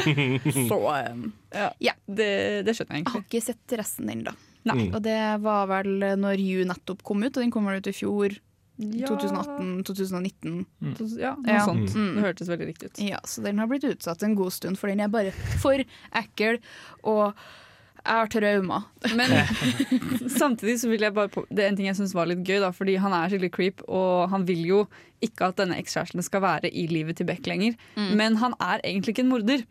Så um, ja. Det, det skjønner jeg Jeg har ikke sett resten ennå. Og det var vel når You nettopp kom ut, og den kom vel ut i fjor. Ja. 2018-2019. Ja, noe sånt. Mm. Det hørtes veldig riktig ut. Ja, så den har blitt utsatt en god stund, for den er bare for ekkel. Og jeg har traumer. Men samtidig så vil jeg bare på, Det er en ting jeg syns var litt gøy, da, fordi han er skikkelig creep, og han vil jo ikke at denne ekskjæresten skal være i livet til Beck lenger. Mm. Men han er egentlig ikke en morder.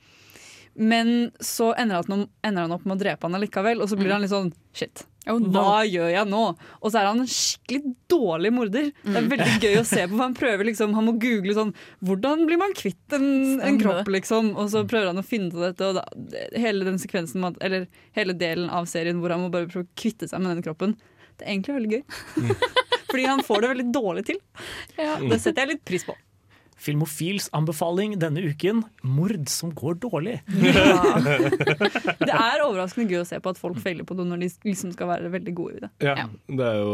Men så ender han, opp med å drepe han allikevel, og så blir Mm. han litt sånn shit. Oh, no. Hva gjør jeg nå? Og så er han en skikkelig dårlig morder. Det er Mm. veldig gøy å se på. for Han prøver liksom, han må google sånn Hvordan blir man kvitt en, en kropp, liksom? Og så prøver han å finne ut dette. Og da, hele den sekvensen, eller hele delen av serien hvor han må bare prøve å kvitte seg med den kroppen, det er egentlig veldig gøy. Fordi han får det veldig dårlig til. Det setter jeg litt pris på. Filmofils anbefaling denne uken mord som går dårlig. Det er overraskende gøy å se på at folk feiler på det når de liksom skal være veldig gode i det. Ja, Det er jo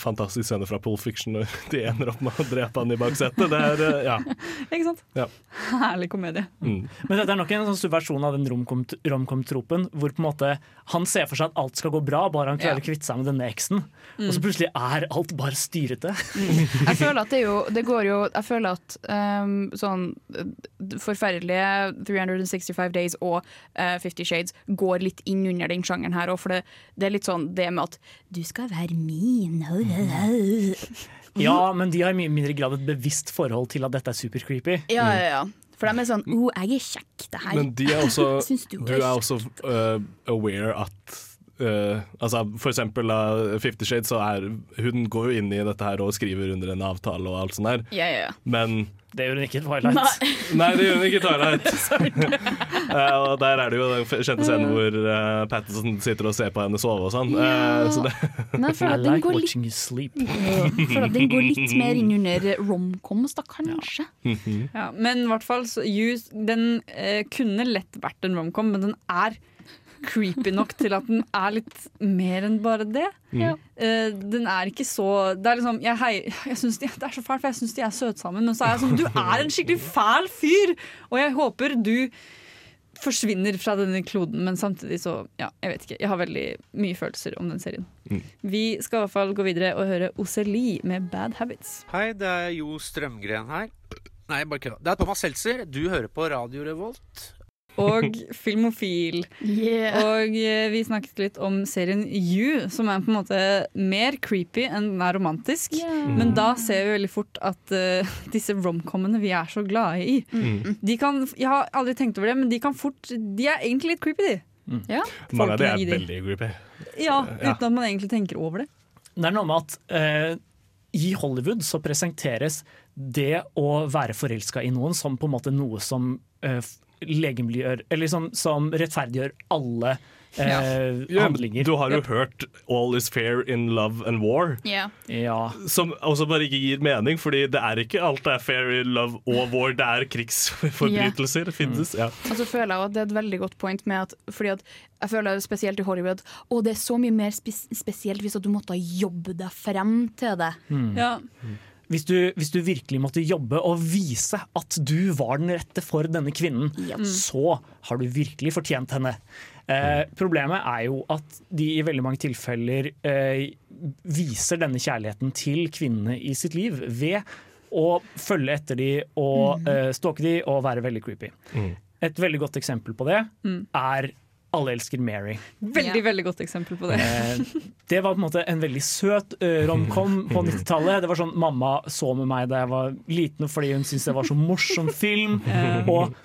fantastisk scene fra Pole Fiction når de ender opp med å drepe han i baksetet. Det er, eh, ja. Ikke sant? ja. Herlig komedie. Mm. Men dette er nok en sånn subversjon av den romkom- romkom-tropen, hvor på en måte han ser for seg at alt skal gå bra, bare han klarer Ja. å kvitte seg med denne eksen. Og så Mm. plutselig er alt bare styrete. Jeg føler at det jo Det går jo Jeg føler at um, sånn uh, forferdelige 365 Days og uh, Fifty Shades går litt inn under den sjangeren her òg, for det, det er litt sånn det med at du skal være min. Ja, men de har i mye mindre grad et bevisst forhold til at dette er super creepy. Ja, ja, ja. For de er sånn Å, jeg er kjekk, det her. Men de er også, du du er også uh, aware at øh, altså For eksempel uh, Fifty Shades, så er hun går jo inn i dette her og skriver under en avtale og alt sånt der. yeah, yeah. ja. Men Det gjør hun ikke i Twilight. Nei, det gjør hun ikke i Twilight. uh, og der er det jo den kjente scenen hvor uh, Patterson sitter og ser på henne sove og sånn. Eh, så det Men jeg føler at den går litt. Jeg at den går litt mer inn under romcoms, da, kanskje. Ja, men i hvert fall, så, You, den kunne lett vært en romcom, men den er creepy nok til at den er litt mer enn bare det. Mm. Uh, den er ikke så Det er liksom Jeg, hei, jeg synes de, Det er så fælt, for jeg syns de er søte sammen, men så er jeg sånn Du er en skikkelig fæl fyr! Og jeg håper du forsvinner fra denne kloden, men samtidig så Ja, jeg vet ikke. Jeg har veldig mye følelser om den serien. Mm. Vi skal i hvert fall gå videre og høre Oceli med Bad Habits. Hei, det er Jo Strømgren her. Nei, bare kødda. Det er Thomas Seltzer. Du hører på Radio Revolt. Og Filmofil. Yeah. Og eh, vi snakket litt om serien You, som er på en måte mer creepy enn den er romantisk. Yeah. Men da ser vi veldig fort at uh, disse romcomene vi er så glade i Mm. de kan, Jeg har aldri tenkt over det, men de kan fort De er egentlig litt creepy, de. Ja. Mange av de er veldig creepy. Ja, Ja. Uten at man egentlig tenker over det. Det er noe med at eh, i Hollywood så presenteres det å være forelska i noen som på en måte noe som uh, legemliggjør Eller som, som rettferdiggjør alle eh, Ja, handlinger. Du har jo hørt 'All is fair in love and war'. Ja. Ja. Som også bare ikke gir mening, fordi det er ikke alt det er fair in love og war. Det er krigsforbrytelser. Det finnes, ja. Og så føler jeg at det er et veldig godt point med at, fordi at jeg føler spesielt i Hollywood Og det er så mye mer spes spesielt hvis at du måtte jobbe deg frem til det. Mm. Ja. Hvis, du, hvis du virkelig måtte jobbe og vise at du var den rette for denne kvinnen, Ja. så har du virkelig fortjent henne. Eh, problemet er jo at de i veldig mange tilfeller eh, viser denne kjærligheten til kvinnene i sitt liv ved å følge etter de og eh, stalke de og være veldig creepy. Et veldig godt eksempel på det Mm. er Alle elsker Mary. Veldig, veldig godt eksempel på det. Eh, det var på en måte en veldig søt uh, romcom på 90-tallet. Det var sånn Mamma så med meg da jeg var liten fordi hun syntes det var så morsom film. Ja. Og,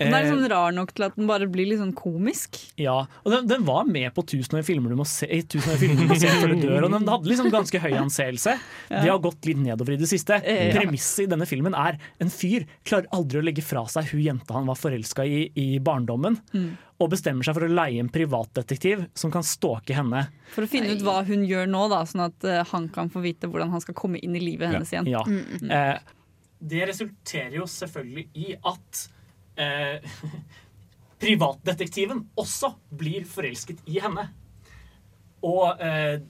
Den er sånn rar nok til at den bare blir litt sånn komisk. ja, og den, den var med på 1000 filmer du må se, i 1000 filmer du må se før du dør. Og den hadde liksom ganske høy anseelse. Ja. Det har gått litt nedover i det siste. Ja. Premisset i denne filmen er en fyr klarer aldri å legge fra seg hun jenta han var forelska i i barndommen. Mm. Og bestemmer seg for å leie en privatdetektiv som kan stalke henne. For å finne ut hva hun gjør nå, da, sånn at eh, han kan få vite hvordan han skal komme inn i livet hennes igjen. Ja. Mm. Eh, det resulterer jo selvfølgelig i at eh, privatdetektiven også blir forelsket i henne. Og eh,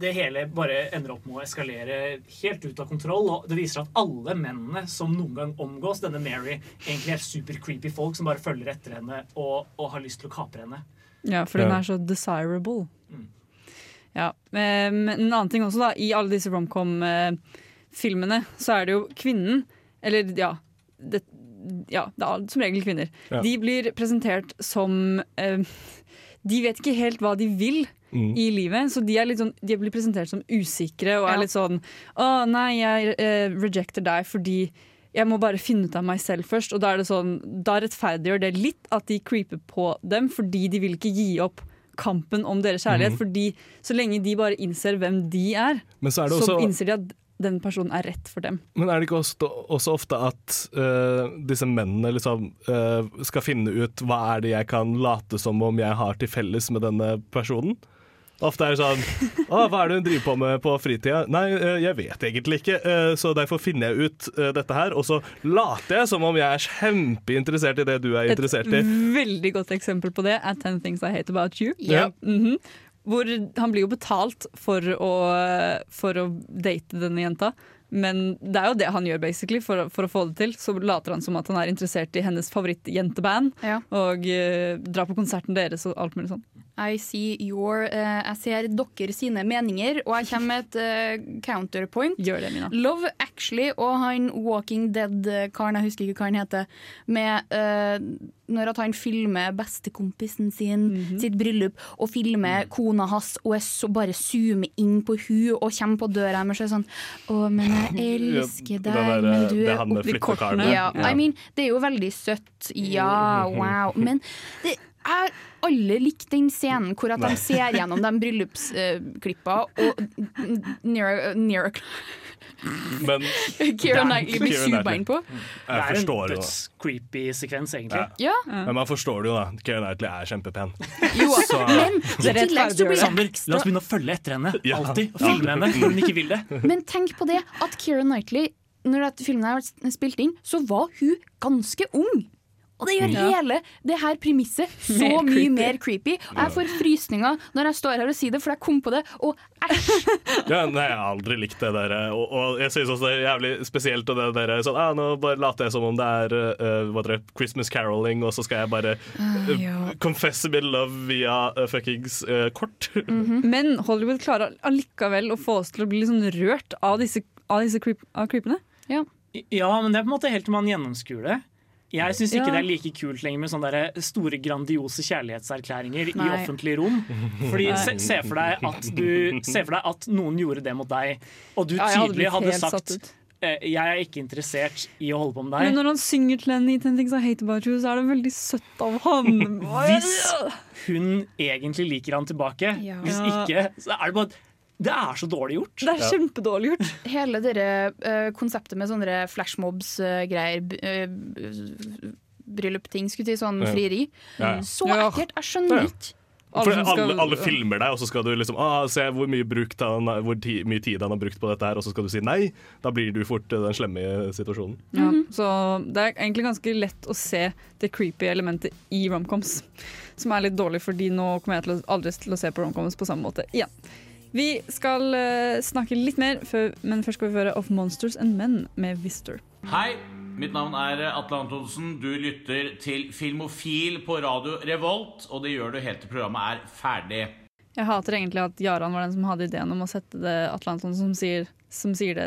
det hele bare ender opp med å eskalere helt ut av kontroll. Og det viser at alle mennene som noen gang omgås denne Mary, egentlig er super creepy folk som bare følger etter henne og, og har lyst til å kapre henne. Ja, for den er så desirable. Ja, eh, Men en annen ting også, da. I alle disse romcom-filmene så er det jo kvinnen, eller ja det, ja, det er som regel kvinner. Ja. De blir presentert som eh, De vet ikke helt hva de vil. Mm. I livet, så de, er litt sånn, de blir presentert som usikre og er litt sånn Å nei, jeg eh, rejecter deg fordi jeg må bare finne ut av meg selv først. Og da er det sånn, da rettferdiggjør det litt at de creeper på dem, fordi de vil ikke gi opp kampen om deres kjærlighet. Mm. Fordi så lenge de bare innser hvem de er, Men så er det så innser de at den personen er rett for dem. Men er det ikke også, også ofte at uh, disse mennene liksom uh, skal finne ut hva er det jeg kan late som om jeg har til felles med denne personen? Ofte er det sånn Å, hva er det hun driver på med på fritida? Nei, øh, jeg vet egentlig ikke, så derfor finner jeg ut dette her. Og så later jeg som om jeg er kjempeinteressert i det du er interessert i. Et veldig godt eksempel på det er Ten Things I Hate About You. Ja. Mhm. Hvor han blir jo betalt for å, for å date denne jenta. Men det er jo det han gjør, basically, for, for å få det til. Så later han som at han er interessert i hennes favorittjenteband, og uh, drar på konserten deres og alt mulig sånn. I see your uh, Jeg ser dere sine meninger, og jeg kommer med et uh, counterpoint. Gjør det, Mina. Love Actually og han Walking Dead-karen, jeg husker ikke hva han heter, med eh, når at han filmer bestekompisen sin Mhm. sitt bryllup, og filmer kona hans og så bare zoomer inn på hun og kommer på døra deres og sånn Å, men jeg elsker deg, der, men du er oppi kortene. Ja, Ja. I mean, det er jo veldig søtt. Ja, wow. Men det jeg alle likt den scenen hvor at de ser gjennom de bryllupsklippa og Nero, Nero Men Keira Knightley blir surbeint på. Det Jeg er en det døds-creepy sekvens, egentlig. Ja. Men man forstår det jo, da. Keira Knightley er kjempepen. Jo, Så- men i Sander, la oss begynne å følge etter henne. Ja. Alltid. Og filme henne når hun ikke vil det. Men tenk på det at Keira Knightley, når dette filmen har vært spilt inn, så var hun ganske ung. Og det gjør Ja. hele det her premisset så Mer mye creepy. mer creepy. Og jeg får frysninger når jeg står her og sier det, for jeg kom på det. Og Ja, nei, jeg har aldri likt det der. Og, og jeg synes også det er jævlig spesielt og det der sånn, ah, Nå bare later jeg som om det er uh, hva det, Christmas caroling, og så skal jeg bare uh, ja. confess my love via uh, fuckings uh, kort. Men Hollywood klarer allikevel å få oss til å bli litt sånn rørt av disse, av disse creep, av creepene. Ja. Ja, men det er på en måte helt til man gjennomskuer det. Jeg syns ikke Ja. det er like kult lenger med sånne store, grandiose kjærlighetserklæringer i Nei. offentlige rom. Fordi se, se, for du, se for deg at noen gjorde det mot deg, og du Ja, hadde tydelig hadde sagt eh, jeg er ikke interessert i å holde på med deg. Men når han synger til henne i Ten Things I Hate About You, så er det veldig søtt av han. Hvis hun egentlig liker han tilbake. Ja. Hvis ikke, så er det bare Det er så dårlig gjort. Det er kjempedårlig gjort. hele det uh, konseptet med sånne flashmobs-greier, bryllupting, skulle si, sånn frieri. Ja, ja. Så Ja. ekkelt! Jeg skjønner Ja. ikke. For Alle alle, alle filmer deg, og så skal du liksom ah, se hvor mye, brukt han, hvor ti, mye tid han har brukt på dette her, og så skal du si nei. Da blir du fort eh, den slemme i situasjonen. Ja, så det er egentlig ganske lett å se det creepy elementet i romcoms. Som er litt dårlig, fordi nå kommer jeg til å, aldri til å se på romcoms på samme måte igjen. Vi skal eh, snakke litt mer, men først skal vi høre Of Monsters and Men med Vister. Hei, mitt navn er Atle Antonsen. Du lytter til Filmofil på radio Revolt, og det gjør du helt til programmet er ferdig. Jeg hater egentlig at Jaran var den som hadde ideen om å sette det Atlanton som sier, som sier det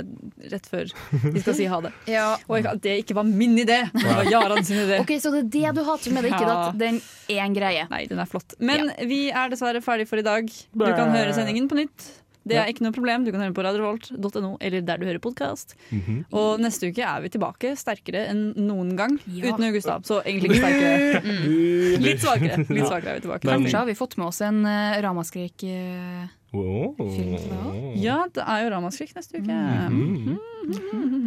rett før de skal si ha det. Ja. Og at det ikke var min idé, det var Jaran sin idé. Ok, Så det er det du hater med det, ikke Ja. at den er en greie? Nei, den er flott. Men vi er dessverre ferdig for i dag. Du kan høre sendingen på nytt. Det er ikke noe problem. Du kan høre på radiovolt.no eller der du hører podkast. Og neste uke er vi tilbake sterkere enn noen gang. Ja. Uten Gustav, så egentlig ikke sterkere. Litt svakere. Litt svakere er vi tilbake. Kanskje har vi fått med oss en uh, ramaskrik Uh, Wow. film. Ja, det er jo Ramaskrik neste uke. Mhm.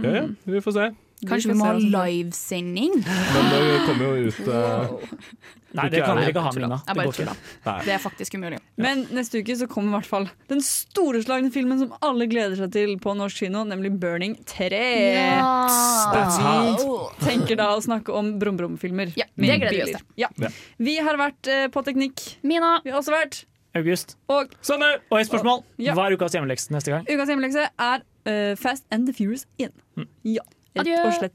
Ja, ja, vi får se. Kanskje vi må ha livesending? Men det kommer jo ut eh, Nei, det kan dere ikke ha, Mina. Det går ikke. Det er faktisk umulig. Men neste uke så kommer i hvert fall den storeslagne filmen som alle gleder seg til på norsk kino, nemlig 'Burning 3'. That's Og vi tenker da å snakke om brum-brum-filmer. Ja, det gleder vi oss til. Ja. Ja. Vi har vært eh, på Teknikk. Mina. Vi har også vært August. Og Sanne! Og et spørsmål. Ja. Hva er ukas hjemmelekse neste gang? Ukas hjemmelekse er uh, Fast and the Furious 1. Ja, rett Adjø. og slett